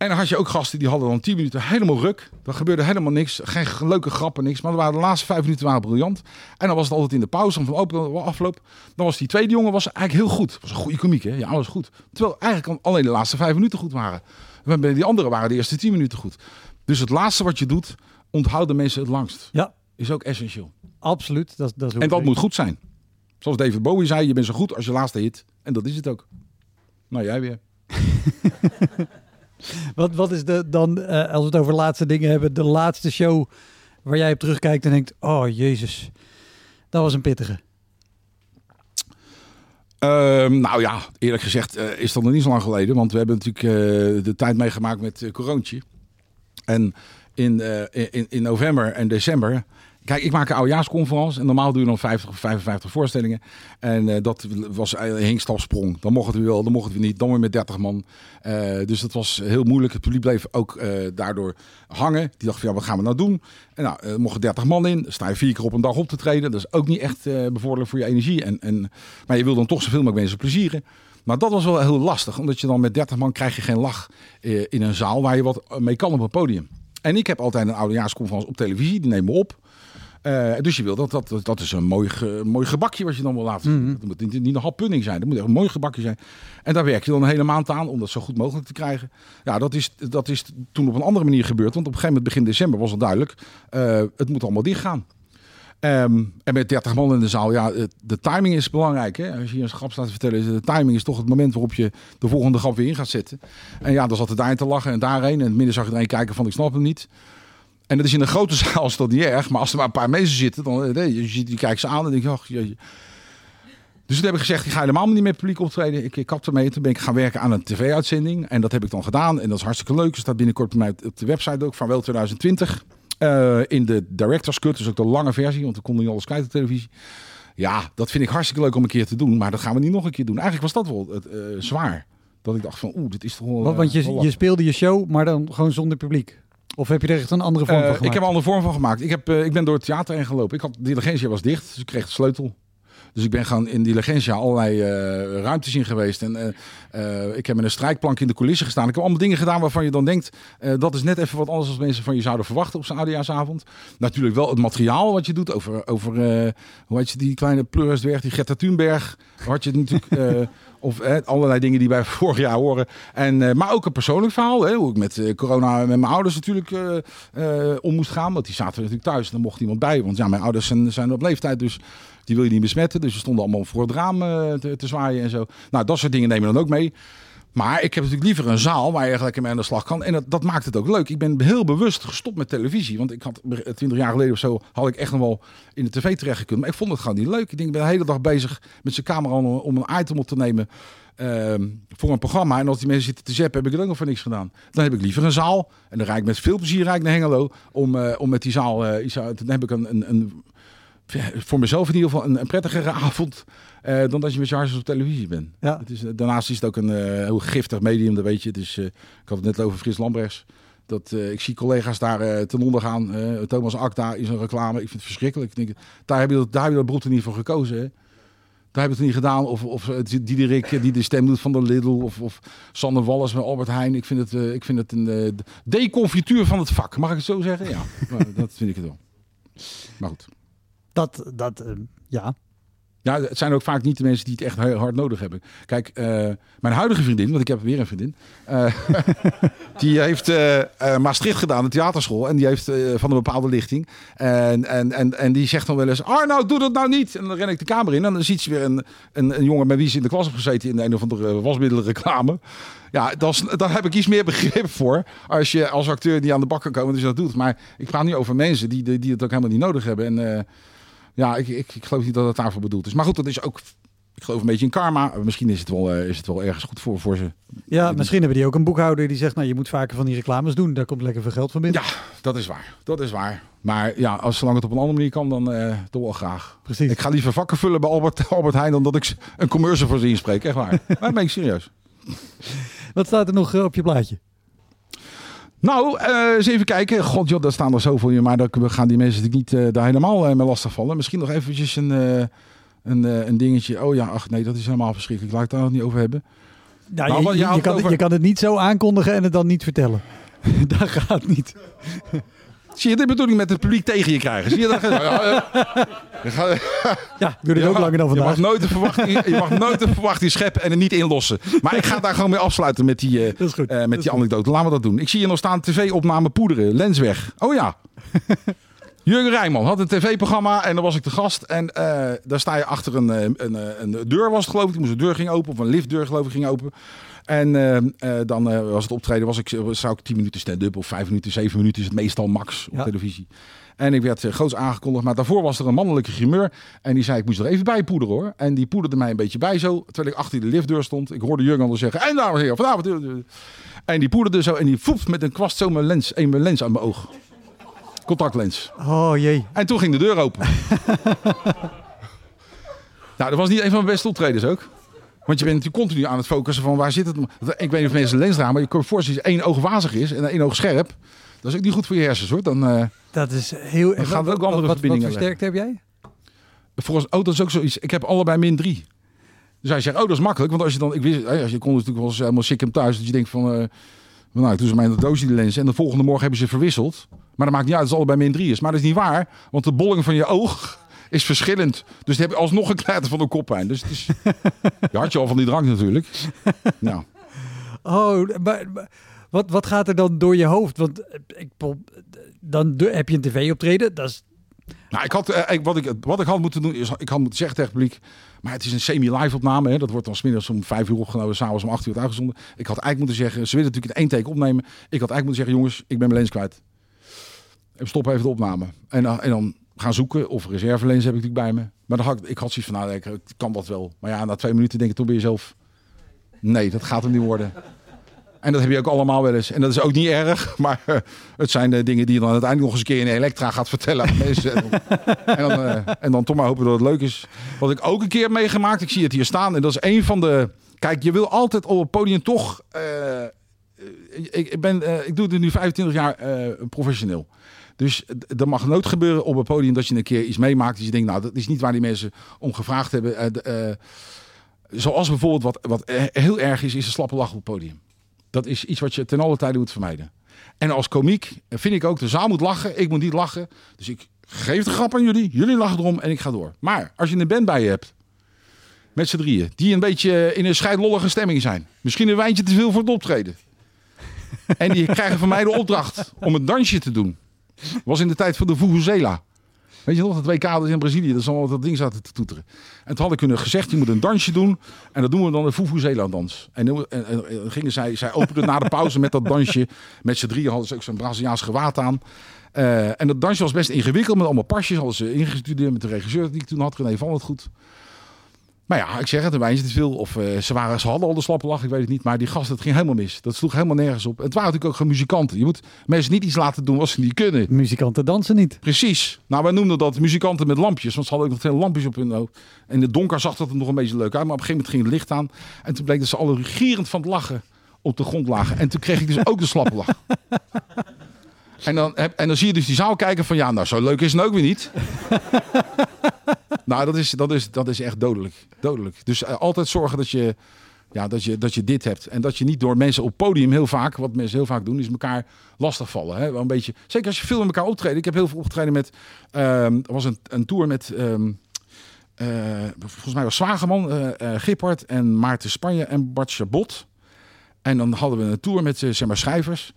En dan had je ook gasten die hadden dan 10 minuten helemaal ruk. Er gebeurde helemaal niks. Geen leuke grappen, niks. Maar waren de laatste vijf minuten waren briljant. En dan was het altijd in de pauze om van open afloop. Dan was die tweede jongen was eigenlijk heel goed. Was een goede komiek, hè? Ja, was goed. Terwijl eigenlijk alleen de laatste vijf minuten goed waren. Bij die anderen waren de eerste 10 minuten goed. Dus het laatste wat je doet, onthouden mensen het langst. Ja, Is ook essentieel. absoluut. Dat, dat is En dat moet goed zijn. Zoals David Bowie zei, je bent zo goed als je laatste hit. En dat is het ook. Nou, jij weer. [LAUGHS] Wat, wat is de, dan, eh, als we het over laatste dingen hebben, de laatste show waar jij op terugkijkt en denkt, oh jezus, dat was een pittige. Ehm, nou ja, eerlijk gezegd eh, is dat nog niet zo lang geleden. Want we hebben natuurlijk eh, de tijd meegemaakt met uh, Coroontje. En in, in, in november en december... Kijk, ik maak een oudejaarsconferentie en normaal doe je dan 50 of 55 voorstellingen. En eh, dat was een hinkstapsprong. Dan mocht het weer wel, dan mocht het weer niet. Dan weer met 30 man. Eh, dus dat was heel moeilijk. Het publiek bleef ook eh, daardoor hangen. Die dacht van ja, wat gaan we nou doen? En nou, mochten 30 man in. Sta je vier keer op een dag op te treden. Dat is ook niet echt eh, bevorderlijk voor je energie. En, en, maar je wil dan toch zoveel mogelijk mensen plezieren. Maar dat was wel heel lastig. Omdat je dan met 30 man krijg je geen lach eh, in een zaal waar je wat mee kan op een podium. En ik heb altijd een oudejaarsconferentie op televisie. Die nemen we op. Uh, dus je wil dat, dat, dat is een mooi, ge, mooi gebakje wat je dan wil laten zien. Mm -hmm. Dat moet niet, niet een hap pudding zijn, dat moet echt een mooi gebakje zijn. En daar werk je dan een hele maand aan om dat zo goed mogelijk te krijgen. Ja, dat is, dat is toen op een andere manier gebeurd. Want op een gegeven moment, begin december, was het duidelijk, uh, het moet allemaal dicht gaan. Ehm, en met 30 man in de zaal, ja, het- de timing is belangrijk. Hè? Als je hier een grap staat te vertellen, is de timing is toch het moment waarop je de volgende grap weer in gaat zetten. En ja, dan zat er daarin te lachen en daarheen. En in het midden zag je er een kijken van, ik snap hem niet. En dat is in een grote [LAUGHS] zaal is dat niet erg. Maar als er maar een paar mensen zitten, dan eh, nee, je, ziet- ze aan en denk je, ach, jeetje. Dus toen heb ik gezegd, ik ga helemaal niet met publiek optreden. Ik, ik kap ermee. Toen ben ik gaan werken aan een tv-uitzending. En dat heb ik dan gedaan. En dat is hartstikke leuk. Er staat binnenkort bij mij op de website ook van wel 2020. Eh, in de director's cut, dus ook de lange versie. Want we konden niet alles kijken op televisie. Ja, dat vind ik hartstikke leuk om een keer te doen. Maar dat gaan we niet nog een keer doen. Eigenlijk was dat wel het, eh, zwaar. Dat ik dacht van, oeh, dit is toch wel... Want, want eh, je, je speelde je show, maar dan gewoon zonder publiek. Of heb je er echt een andere vorm Eh, van ik gemaakt? heb er een andere vorm van gemaakt. Ik, heb, eh, ik ben door het theater heen gelopen. Ik had, de diligentia was dicht, dus ik kreeg de sleutel. Dus ik ben gewoon in die diligentia allerlei eh, ruimtes in geweest. En ik heb met een strijkplank in de coulissen gestaan. Ik heb allemaal dingen gedaan waarvan je dan denkt... dat is net even wat anders dan mensen van je zouden verwachten op zo'n oudejaarsavond. Natuurlijk wel het materiaal wat je doet over... over hoe heet je die kleine pleurisdwerg, die Greta Thunberg. Had je natuurlijk... [LAUGHS] of allerlei dingen die bij [LAUGHS] vorig jaar horen. En, eh, maar ook een persoonlijk verhaal. Hè, hoe ik met eh, corona met mijn ouders natuurlijk eh, om moest gaan. Want die zaten natuurlijk thuis. En dan mocht iemand bij. Want ja, mijn ouders zijn, zijn op leeftijd. Dus die wil je niet besmetten. Dus ze stonden allemaal voor het raam te, te zwaaien en zo. Nou, dat soort dingen nemen we dan ook mee. Maar ik heb natuurlijk liever een zaal waar je eigenlijk mee aan de slag kan. En dat, dat maakt het ook leuk. Ik ben heel bewust gestopt met televisie. Want ik had twintig jaar geleden of zo had ik echt nog wel in de tv terecht gekund. Maar ik vond het gewoon niet leuk. Ik denk, ik ben de hele dag bezig met zijn camera om, een item op te nemen ehm, voor een programma. En als die mensen zitten te zappen, heb ik het ook nog voor niks gedaan. Dan heb ik liever een zaal. En dan rijd ik met veel plezier rijd ik naar Hengelo. Om, eh, om met die zaal, eh, iets dan heb ik een, een, een voor mezelf in ieder geval een, een prettigere [LAUGHS] avond eh, dan dat je met je hartjes op televisie bent. Ja. Het is, eh, daarnaast is het ook een eh, heel giftig medium, dat weet je. Dus, eh, ik had het net over Frits Lambrechts. Dat, ik zie collega's daar ten onder gaan. Thomas Akda is een reclame. Ik vind het verschrikkelijk. Ik denk, daar heb je dat, daar heb je dat brood niet voor gekozen. Hè? Daar heb je het niet gedaan. Of, of Diederik die de stem doet van de Lidl. Of, of Sander Wallis met Albert Heijn. Ik vind het, ik vind het een eh, deconfituur van het vak. Mag ik het zo zeggen? Ja, [LAUGHS] maar dat vind ik het wel. Maar goed. Dat, dat eh, ja. Ja, het zijn ook vaak niet de mensen die het echt heel hard nodig hebben. Kijk, eh, mijn huidige vriendin, want ik heb weer een vriendin, eh, [LAUGHS] die heeft Maastricht gedaan, de theaterschool, en die heeft van een bepaalde lichting. En, en, en, en die zegt dan wel eens: Arno, doe dat nou niet. En dan ren ik de kamer in en dan ziet ze weer een, een, een jongen met wie ze in de klas heeft gezeten in een of andere wasmiddelenreclame. Ja, daar heb ik iets meer begrip voor als je als acteur die aan de bak kan komen, dus dat doet. Maar ik praat niet over mensen die, die, die het ook helemaal niet nodig hebben. En ja, ik, ik, ik geloof niet dat het daarvoor bedoeld is. Maar goed, dat is ook. Ik geloof een beetje in karma. Misschien is het wel, eh, is het wel ergens goed voor, voor ze. Ja, misschien hebben die ook een boekhouder die zegt, nou je moet vaker van die reclames doen. Daar komt lekker veel geld van binnen. Ja, dat is waar. Dat is waar. Maar ja, als zolang het op een andere manier kan, dan eh toch wel graag. Precies. Ik ga liever vakken vullen bij Albert, [LAUGHS] Albert Heijn dan dat ik een commercial voor ze inspreek. Echt waar. maar ben ik serieus. Wat staat er nog eh, op je plaatje? Nou, eh, eens even kijken. God, joh, daar staan er zoveel in. Maar dan gaan die mensen natuurlijk niet eh, daar helemaal eh, mee lastig vallen. Misschien nog eventjes een, een, een dingetje. Oh ja, ach nee, dat is helemaal verschrikkelijk. Laat ik daar nog niet over hebben. Nou, Nou, je, kan, over- je kan het niet zo aankondigen en het dan niet vertellen. [LAUGHS] dat gaat niet. [LAUGHS] Zie je, dit bedoel ik met het publiek tegen je krijgen. Zie je dat? [LAUGHS] Ja, je gaat- Ja, doe dit je ook langer dan Je vandaag. mag nooit de verwachting, je mag nooit de verwachting scheppen en er niet inlossen. Maar ik ga daar gewoon mee afsluiten met die, eh, Dat is goed. eh, Dat met die goed. anekdote. Laten we dat doen. Ik zie hier nog staan tv-opname poederen. Lensweg. Oh ja. [LAUGHS] Jurgen Rijman had een tv-programma en dan was ik de gast. En eh, daar sta je achter een, eh, een, eh, een deur was het geloof ik. Die moest de deur ging open of een liftdeur geloof ik ging open. En eh, eh, dan eh, was het optreden, was ik, zou ik 10 minuten stand-up of 5 minuten, 7 minuten is het meestal max op Ja. televisie. En ik werd uh, groots aangekondigd, maar daarvoor was er een mannelijke grimeur. En die zei, ik moest er even bij poederen hoor. En die poederde mij een beetje bij zo, terwijl ik achter de liftdeur stond. Ik hoorde Jurgen al zeggen, en dames en heren, vanavond... eh, eh." En die poederde zo en die voept met een kwast zo mijn lens, een mijn lens aan mijn oog. Contactlens. Oh jee. En toen ging de deur open. [LAUGHS] nou, dat was niet een van mijn beste optredens ook. Want je bent natuurlijk continu aan het focussen van waar zit het. Ik weet niet of mensen een lens dragen, maar je kan je voorstellen als één oog wazig is en één oog scherp. Dat is ook niet goed voor je hersens hoor. Dan, eh, Dat is heel... Gaan we ook andere wat, verbindingen Wat voor sterkte heb jij? volgens, oh, dat is ook zoiets. Ik heb allebei min drie. Dus hij zegt, oh, dat is makkelijk. Want als je dan, ik wist, eh, als je kon natuurlijk wel eens helemaal sick hem thuis. Dat je denkt van, eh nou, ik doe ze mij in de doosje die lens. En de volgende morgen hebben ze verwisseld. Maar dat maakt niet uit, dat het allebei min drie is. Maar dat is niet waar, want de bolling van je oog is verschillend. Dus dan heb je alsnog een kletter van de koppijn. Dus het is, je had je al van die drank natuurlijk. Nou, Oh, maar, maar wat, wat gaat er dan door je hoofd? Want eh, ik, dan heb je een tv-optreden. Dat is Nou, ik had, eh, ik, wat, ik, wat ik had moeten doen, is ik had moeten zeggen tegen het publiek. Maar het is een semi-live opname. Hè. Dat wordt dan smiddags om vijf uur opgenomen, s'avonds om acht uur uitgezonden. Ik had eigenlijk moeten zeggen, ze willen natuurlijk in één take opnemen. Ik had eigenlijk moeten zeggen, jongens, ik ben mijn lens kwijt. En stop even de opname. En, dan- en dan gaan zoeken of reservelens heb ik natuurlijk bij me. Maar dan had ik, ik had zoiets van, nou, ik, kan dat wel. Maar ja, na twee minuten denk ik toch bij jezelf, nee, dat gaat hem niet worden. En dat heb je ook allemaal wel eens. En dat is ook niet erg. [LAUGHS] Maar eh, het zijn de dingen die je dan uiteindelijk nog eens een keer in Elektra gaat vertellen mensen. En dan, eh, en dan toch maar hopen dat het leuk is. Wat ik ook een keer meegemaakt. Ik zie het hier staan. En dat is een van de... Kijk, je wil altijd op het podium toch... eh, ik, ben, ik doe het nu 25 jaar professioneel. Dus er mag nooit gebeuren op het podium dat je een keer iets meemaakt. Dat je denkt, nou, dat is niet waar die mensen om gevraagd hebben. Eh, eh, zoals bijvoorbeeld wat, wat eh, heel erg is, is een slappe lach op het podium. Dat is iets wat je ten alle tijde moet vermijden. En als komiek vind ik ook, de zaal moet lachen, ik moet niet lachen. Dus ik geef de grap aan jullie, jullie lachen erom en ik ga door. Maar als je een band bij je hebt, met z'n drieën, die een beetje in een scheidlollige stemming zijn. Misschien een wijntje te veel voor het optreden. En die krijgen van mij de opdracht om een dansje te doen. Was in de tijd van de Vuvuzela. Weet je nog, dat WK dat in Brazilië, dat ze allemaal dat ding zaten te toeteren. En toen had ik kunnen gezegd, je moet een dansje doen. En dat doen we dan de Vuvuzela dans. En dan en, en, en gingen zij, zij openden na de pauze met dat dansje. Met z'n drieën hadden ze ook zo'n Braziliaans gewaad aan. Eh, en dat dansje was best ingewikkeld, met allemaal pasjes. Hadden ze ingestudeerd met de regisseur die ik toen had, René van het goed. Maar ja, ik zeg het, een wijntje te veel. Of eh, ze, waren, ze hadden al de slappe lach, ik weet het niet. Maar die gasten, het ging helemaal mis. Dat sloeg helemaal nergens op. Het waren natuurlijk ook gewoon muzikanten. Je moet mensen niet iets laten doen wat ze niet kunnen. Muzikanten dansen niet. Precies. Nou, wij noemden dat muzikanten met lampjes. Want ze hadden ook nog veel lampjes op hun hoofd. En in het donker zag dat er nog een beetje leuk uit. Maar op een gegeven moment ging het licht aan. En toen bleek dat ze alle gierend van het lachen op de grond lagen. En toen kreeg ik dus ook de slappe lach. [LAUGHS] En dan, heb, en dan zie je dus die zaal kijken van... Ja, nou, zo leuk is het ook weer niet. Nou, dat is, dat, is, dat is echt dodelijk. dodelijk. Dus eh, altijd zorgen dat je, ja, dat, je, dat je dit hebt. En dat je niet door mensen op podium heel vaak... Wat mensen heel vaak doen, is elkaar lastigvallen. Hè? Wel een beetje, zeker als je veel met elkaar optreden. Ik heb heel veel opgetreden met... ehm, er was een, een tour met... ehm, eh, volgens mij was Zwageman, eh, Gippard en Maarten Spanje en Bart Chabot. En dan hadden we een tour met zeg maar, schrijvers.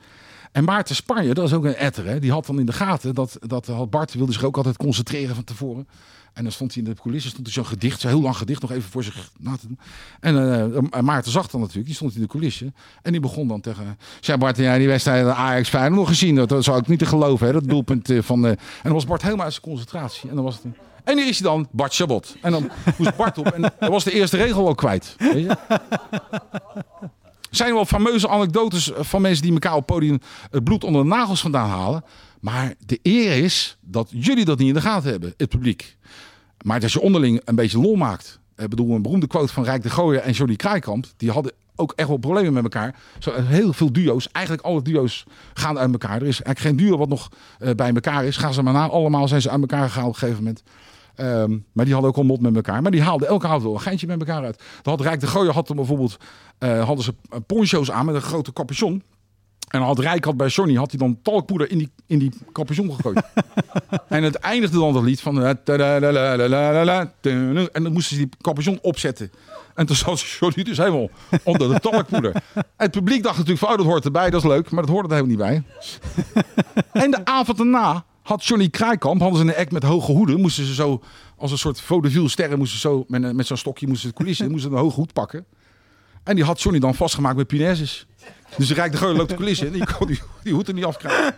En Maarten Spanje, dat is ook een etter, hè? die had dan in de gaten dat, dat Bart wilde zich ook altijd concentreren van tevoren. En dan stond hij in de coulissen, stond hij zo'n gedicht, zo'n heel lang gedicht, nog even voor zich na te doen. En eh, Maarten zag dan natuurlijk, die stond in de coulissen. En die begon dan tegen, zeg Bart, jij die wedstrijd Ajax Feyenoord nog gezien? Dat, zou ik niet te geloven, hè? dat doelpunt eh, van... eh, en dan was Bart helemaal uit zijn concentratie. En dan was het... en hier is hij dan, Bart Chabot. En dan moest Bart op en dan was de eerste regel al kwijt. Weet je? Zijn wel fameuze anekdotes van mensen die elkaar op podium het bloed onder de nagels vandaan halen. Maar de eer is dat jullie dat niet in de gaten hebben, het publiek. Maar dat je onderling een beetje lol maakt. Ik bedoel, een beroemde quote van Rijk de Gooier en Johnny Kraaikamp. Die hadden ook echt wel problemen met elkaar. Zo, eh, heel veel duo's, eigenlijk alle duo's gaan uit elkaar. Er is eigenlijk geen duo wat nog eh, bij elkaar is. Gaan ze maar na, allemaal zijn ze uit elkaar gegaan op een gegeven moment. Ehm, maar die hadden ook al mot met elkaar. Maar die haalden elke avond wel een geintje met elkaar uit. Dan had Rijk de Gooier had bijvoorbeeld eh, hadden ze poncho's aan met een grote capuchon. En had Rijk had bij Johnny had hij dan talkpoeder in die, in die capuchon gegooid. [LAUGHS] en het eindigde dan dat lied van... En dan moesten ze die capuchon opzetten. En toen zat Johnny dus helemaal onder de talkpoeder. En het publiek dacht natuurlijk van... Oh, dat hoort erbij, dat is leuk. Maar dat hoorde er helemaal niet bij. en de avond daarna had Johnny Kraaikamp... hadden ze een act met hoge hoeden. Moesten ze zo als een soort vaudeville sterren... moesten ze zo met, met zo'n stokje moesten ze de coulissen... moesten ze een hoge hoed pakken. En die had Johnny dan vastgemaakt met punaises. Dus de Rijk de Geur loopt de coulissen en die kon die, die hoed er niet afkrijgen.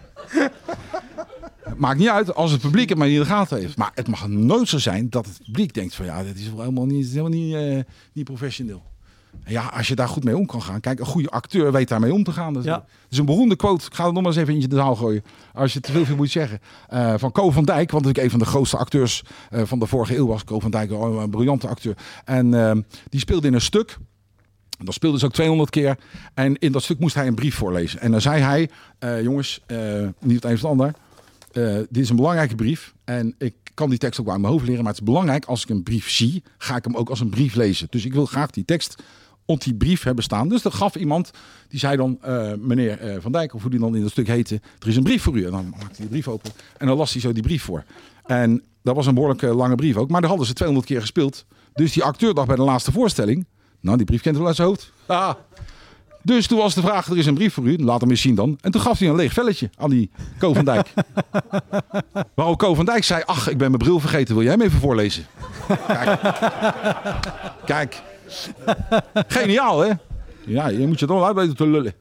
Maakt niet uit als het publiek het maar niet in de gaten heeft. Maar het mag nooit zo zijn dat het publiek denkt van ja, dit is wel helemaal niet, helemaal niet, eh, niet professioneel. En ja, als je daar goed mee om kan gaan. Kijk, een goede acteur weet daarmee om te gaan. Dat is, Ja. een beroemde quote. Ik ga het nog maar eens even in de zaal gooien. Als je te veel veel moet zeggen. Eh, van Co van Dijk, want ik een van de grootste acteurs eh, van de vorige eeuw was. Co van Dijk, een briljante acteur. En die speelde in een stuk. Dat speelde ze ook 200 keer. En in dat stuk moest hij een brief voorlezen. En dan zei hij: eh, Jongens, eh, niet het een of het ander. eh, dit is een belangrijke brief. En ik kan die tekst ook wel aan mijn hoofd leren. Maar het is belangrijk, als ik een brief zie, ga ik hem ook als een brief lezen. Dus ik wil graag die tekst op die brief hebben staan. Dus dat gaf iemand, die zei dan, meneer Van Dijk, of hoe die dan in dat stuk heette, er is een brief voor u. En dan maakte hij die brief open en dan las hij zo die brief voor. En dat was een behoorlijk eh, lange brief ook, maar daar hadden ze 200 keer gespeeld. Dus die acteur dacht bij de laatste voorstelling, nou die brief kent wel uit zijn hoofd. Ah, Dus toen was de vraag, er is een brief voor u, laat hem eens zien dan. En toen gaf hij een leeg velletje aan die Ko van Dijk. [LAUGHS] Waarop Ko van Dijk zei, ach, ik ben mijn bril vergeten, wil jij hem even voorlezen? Kijk. Kijk. Geniaal, hè? Ja, je moet je toch wel uit weten te lullen.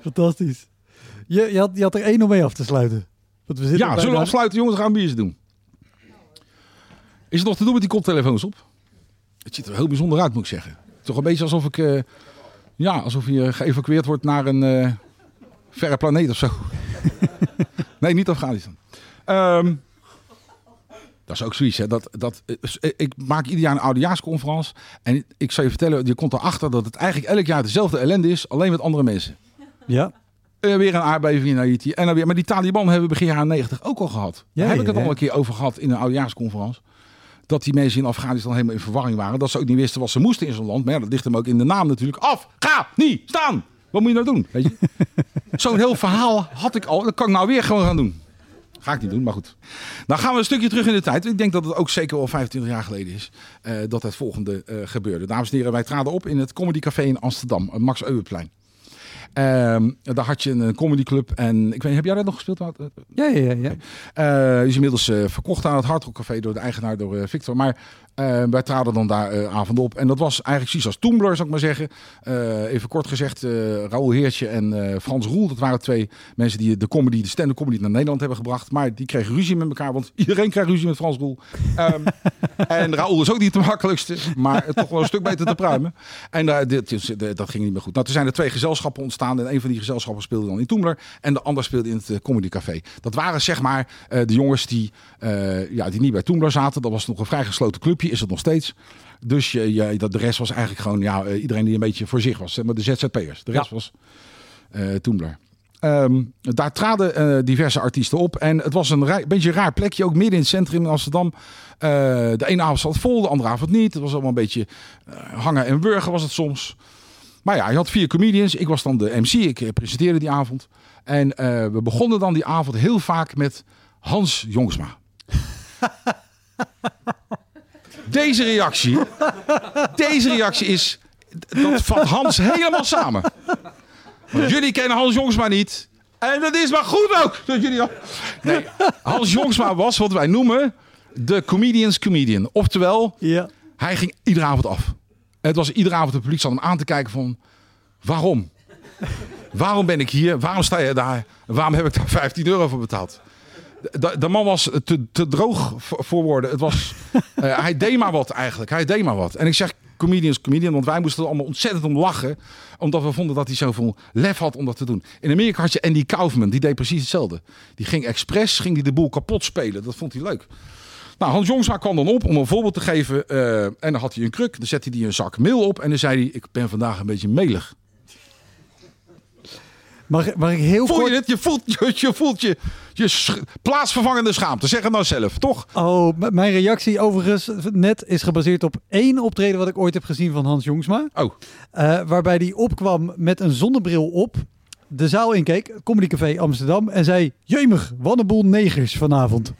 Fantastisch. Je, je, had, je had er één om mee af te sluiten. Want we zitten Ja, zullen we afsluiten, jongens? We gaan een biertje doen. Is het nog te doen met die koptelefoons op? Het ziet er heel bijzonder uit, moet ik zeggen. Toch een beetje alsof ik... eh, ja, alsof je geëvacueerd wordt naar een eh, verre planeet of zo. [LAUGHS] nee, niet Afghanistan. Ehm, dat is ook zoiets. Hè. Dat, dat, eh, ik maak ieder jaar een oudejaarsconferentie. En ik zal je vertellen, je komt erachter dat het eigenlijk elk jaar dezelfde ellende is. Alleen met andere mensen. Ja, weer een aardbeving in Haiti. En dan weer, maar die Taliban hebben we begin jaren 90 ook al gehad. Ja, Daar heb ik het ja. al een keer over gehad in een oudejaarsconferentie. Dat die mensen in Afghanistan helemaal in verwarring waren. Dat ze ook niet wisten wat ze moesten in zo'n land. Maar ja, dat ligt hem ook in de naam natuurlijk. Af, ga, niet, staan. Wat moet je nou doen? Weet je? [LAUGHS] Zo'n heel verhaal had ik al. Dat kan ik nou weer gewoon gaan doen. Ga ik niet doen, maar goed. Nou gaan we een stukje terug in de tijd. Ik denk dat het ook zeker wel 25 jaar geleden is eh, dat het volgende eh, gebeurde. Dames en heren, wij traden op in het Comedy Café in Amsterdam, het Max Euweplein. Ehm, daar had je een comedyclub en ik weet, heb jij dat nog gespeeld? Wout? ja, ja, ja. ja. Eh, die is inmiddels eh, verkocht aan het Hard Rock Café door de eigenaar, door eh, Victor. Maar eh, wij traden dan daar eh, avond op. En dat was eigenlijk precies als Toembler, zou ik maar zeggen. Eh, even kort gezegd, Raoul Heertje en Frans Roel. Dat waren twee mensen die de comedy, de stand-up comedy naar Nederland hebben gebracht. Maar die kregen ruzie met elkaar, want [LAUGHS] iedereen krijgt ruzie met Frans Roel. Ehm, [LAUGHS] en Raoul is ook niet de makkelijkste, maar toch wel een stuk beter te pruimen. En dit, dat ging niet meer goed. Nou, toen zijn er twee gezelschappen ontstaan. En een van die gezelschappen speelde dan in Toemler. En de ander speelde in het Comedy Café. Dat waren zeg maar de jongens die, ja, die niet bij Toemler zaten. Dat was nog een vrij gesloten clubje, is het nog steeds. Dus je, je, dat, de rest was eigenlijk gewoon ja, eh, iedereen die een beetje voor zich was. Maar de ZZP'ers. De rest was Toemler. Ehm, daar traden eh, diverse artiesten op. En het was een rij- beetje een raar plekje, ook midden in het centrum in Amsterdam. De ene avond zat vol, de andere avond niet. Het was allemaal een beetje hangen en wurgen was het soms. Maar ja, je had vier comedians. Ik was dan de MC. Ik presenteerde die avond. En we begonnen dan die avond heel vaak met Hans Jongsma. [LAUGHS] Deze reactie, deze reactie is, dat vat Hans helemaal samen. Want jullie kennen Hans Jongsma niet. En dat is maar goed ook. Dat jullie al... Nee, Hans Jongsma was wat wij noemen de comedian's comedian. Oftewel, ja. hij ging iedere avond af. Het was iedere avond de publiek zat hem aan te kijken van... Waarom? Waarom ben ik hier? Waarom sta je daar? Waarom heb ik daar 15 euro voor betaald? De, de man was te, te droog voor, woorden. Het was, [LAUGHS] eh, hij deed maar wat eigenlijk. Hij deed maar wat. En ik zeg comedians, comedian, want wij moesten er allemaal ontzettend om lachen. Omdat we vonden dat hij zoveel lef had om dat te doen. In Amerika had je Andy Kaufman, die deed precies hetzelfde. Die ging expres, ging die de boel kapot spelen. Dat vond hij leuk. Nou, Hans Jongsma kwam dan op om een voorbeeld te geven. eh, en dan had hij een kruk. Dan zette hij een zak meel op. En dan zei hij, ik ben vandaag een beetje melig. Mag, mag ik heel Voel kort... je het? Je voelt je, je, voelt je, je sch- plaatsvervangende schaamte. Zeg het nou zelf, toch? Oh, mijn reactie overigens net is gebaseerd op één optreden wat ik ooit heb gezien van Hans Jongsma. Oh, Eh, waarbij hij opkwam met een zonnebril op, de zaal inkeek, Comedy Café Amsterdam, en zei: Jemig, wat een boel negers vanavond.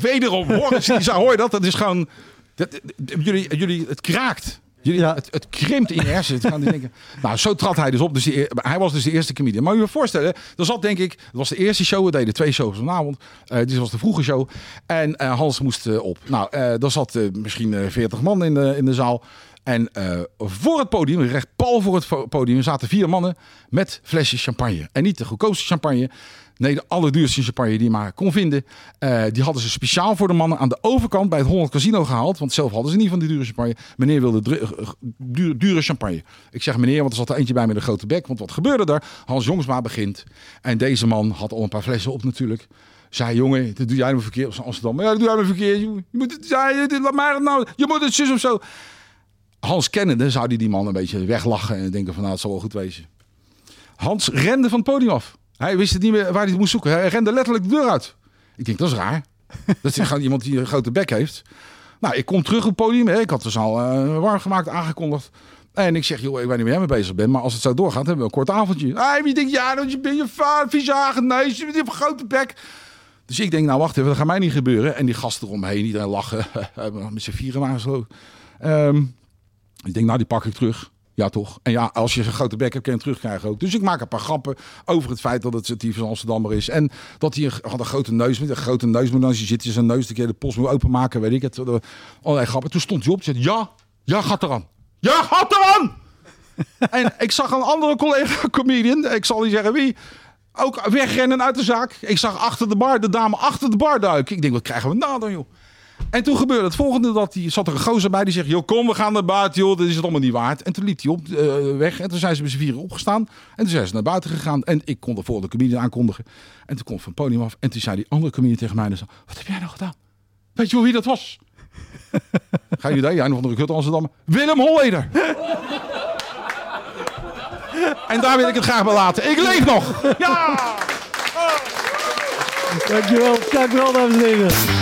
wederom. Hoor, je dat? Dat is gewoon... Dat, dat- jullie, jullie, het kraakt. Ja. het, het krimpt in je hersenen. Gaan die denken. [LAUGHS] Nou, zo trad hij dus op. Dus die, hij was dus de eerste comedian. Maar je moet je voorstellen, er zat denk ik... Het was de eerste show. We deden twee shows vanavond. Eh dit was de vroege show. En eh, Hans moest eh, op. Nou, er zat misschien eh 40 man in de, in de zaal. En voor het podium, recht pal voor het podium, zaten vier mannen met flesjes champagne. En niet de goedkoopste champagne. Nee, de allerduurste champagne die je maar kon vinden. Eh, die hadden ze speciaal voor de mannen aan de overkant bij het Holland Casino gehaald. Want zelf hadden ze niet van die dure champagne. Meneer wilde dru- eh, duur- dure champagne. Ik zeg meneer, want er zat er eentje bij met een grote bek. Want wat gebeurde er? Hans Jongsma begint. En deze man had al een paar flessen op natuurlijk. Zei, jongen, dat doe jij me verkeerd op Amsterdam. Ja, dat doe jij me verkeerd. Je moet dit- laat mij het nou. Je moet het zus of zo. Hans kennende zou die die man een beetje weglachen en denken van nou, het zal wel goed wezen. Hans rende van het podium af. Hij wist het niet meer waar hij het moest zoeken. Hij rende letterlijk de deur uit. Ik denk, dat is raar. [LAUGHS] Dat is gewoon iemand die een grote bek heeft. Nou, ik kom terug op het podium. Ik had dus al eh, warm gemaakt, aangekondigd. En ik zeg, joh, ik weet niet waar jij mee bezig bent. Maar als het zo doorgaat, hebben we een kort avondje. Hij wie denkt, ja, dat je bent je vader, vieze hagenneus. Je hebt een grote bek. Dus ik denk, nou wacht even, dat gaat mij niet gebeuren. En die gasten eromheen, iedereen lachen. [LAUGHS] Met z'n vieren waren zo. Ehm, ik denk, nou die pak ik terug. Ja, toch? En ja, als je een grote bek hebt, kun je hem terugkrijgen ook. Dus ik maak een paar grappen over het feit dat het Steve van Amsterdammer is. En dat hij een, had een grote neus met een grote neus. Maar als je zit, je zijn neus de keer de post moet openmaken, weet ik het. eh, Allerlei grappen. Toen stond hij op en zei: Ja, ja, gaat eraan. Ja, gaat eraan! [LAUGHS] en ik zag een andere collega comedian, ik zal niet zeggen wie, ook wegrennen uit de zaak. Ik zag achter de bar, de dame achter de bar duiken. Ik denk, wat krijgen we nou dan, joh? En toen gebeurde het volgende, dat die, zat er een gozer bij die zegt... joh, kom, we gaan naar buiten, joh, dit is het allemaal niet waard. En toen liep hij op, eh, weg en toen zijn ze met z'n vieren opgestaan. En toen zijn ze naar buiten gegaan en ik kon de volgende comedian aankondigen. En toen kwam van het podium af en toen zei die andere comedian tegen mij... Dus, wat heb jij nou gedaan? Weet je wel wie dat was? [LAUGHS] Ga je daar, jij nog van de kut Amsterdam? Willem Holleder! en daar wil ik het graag bij laten. Ik leef nog! Ja! Dankjewel, dankjewel dames en heren.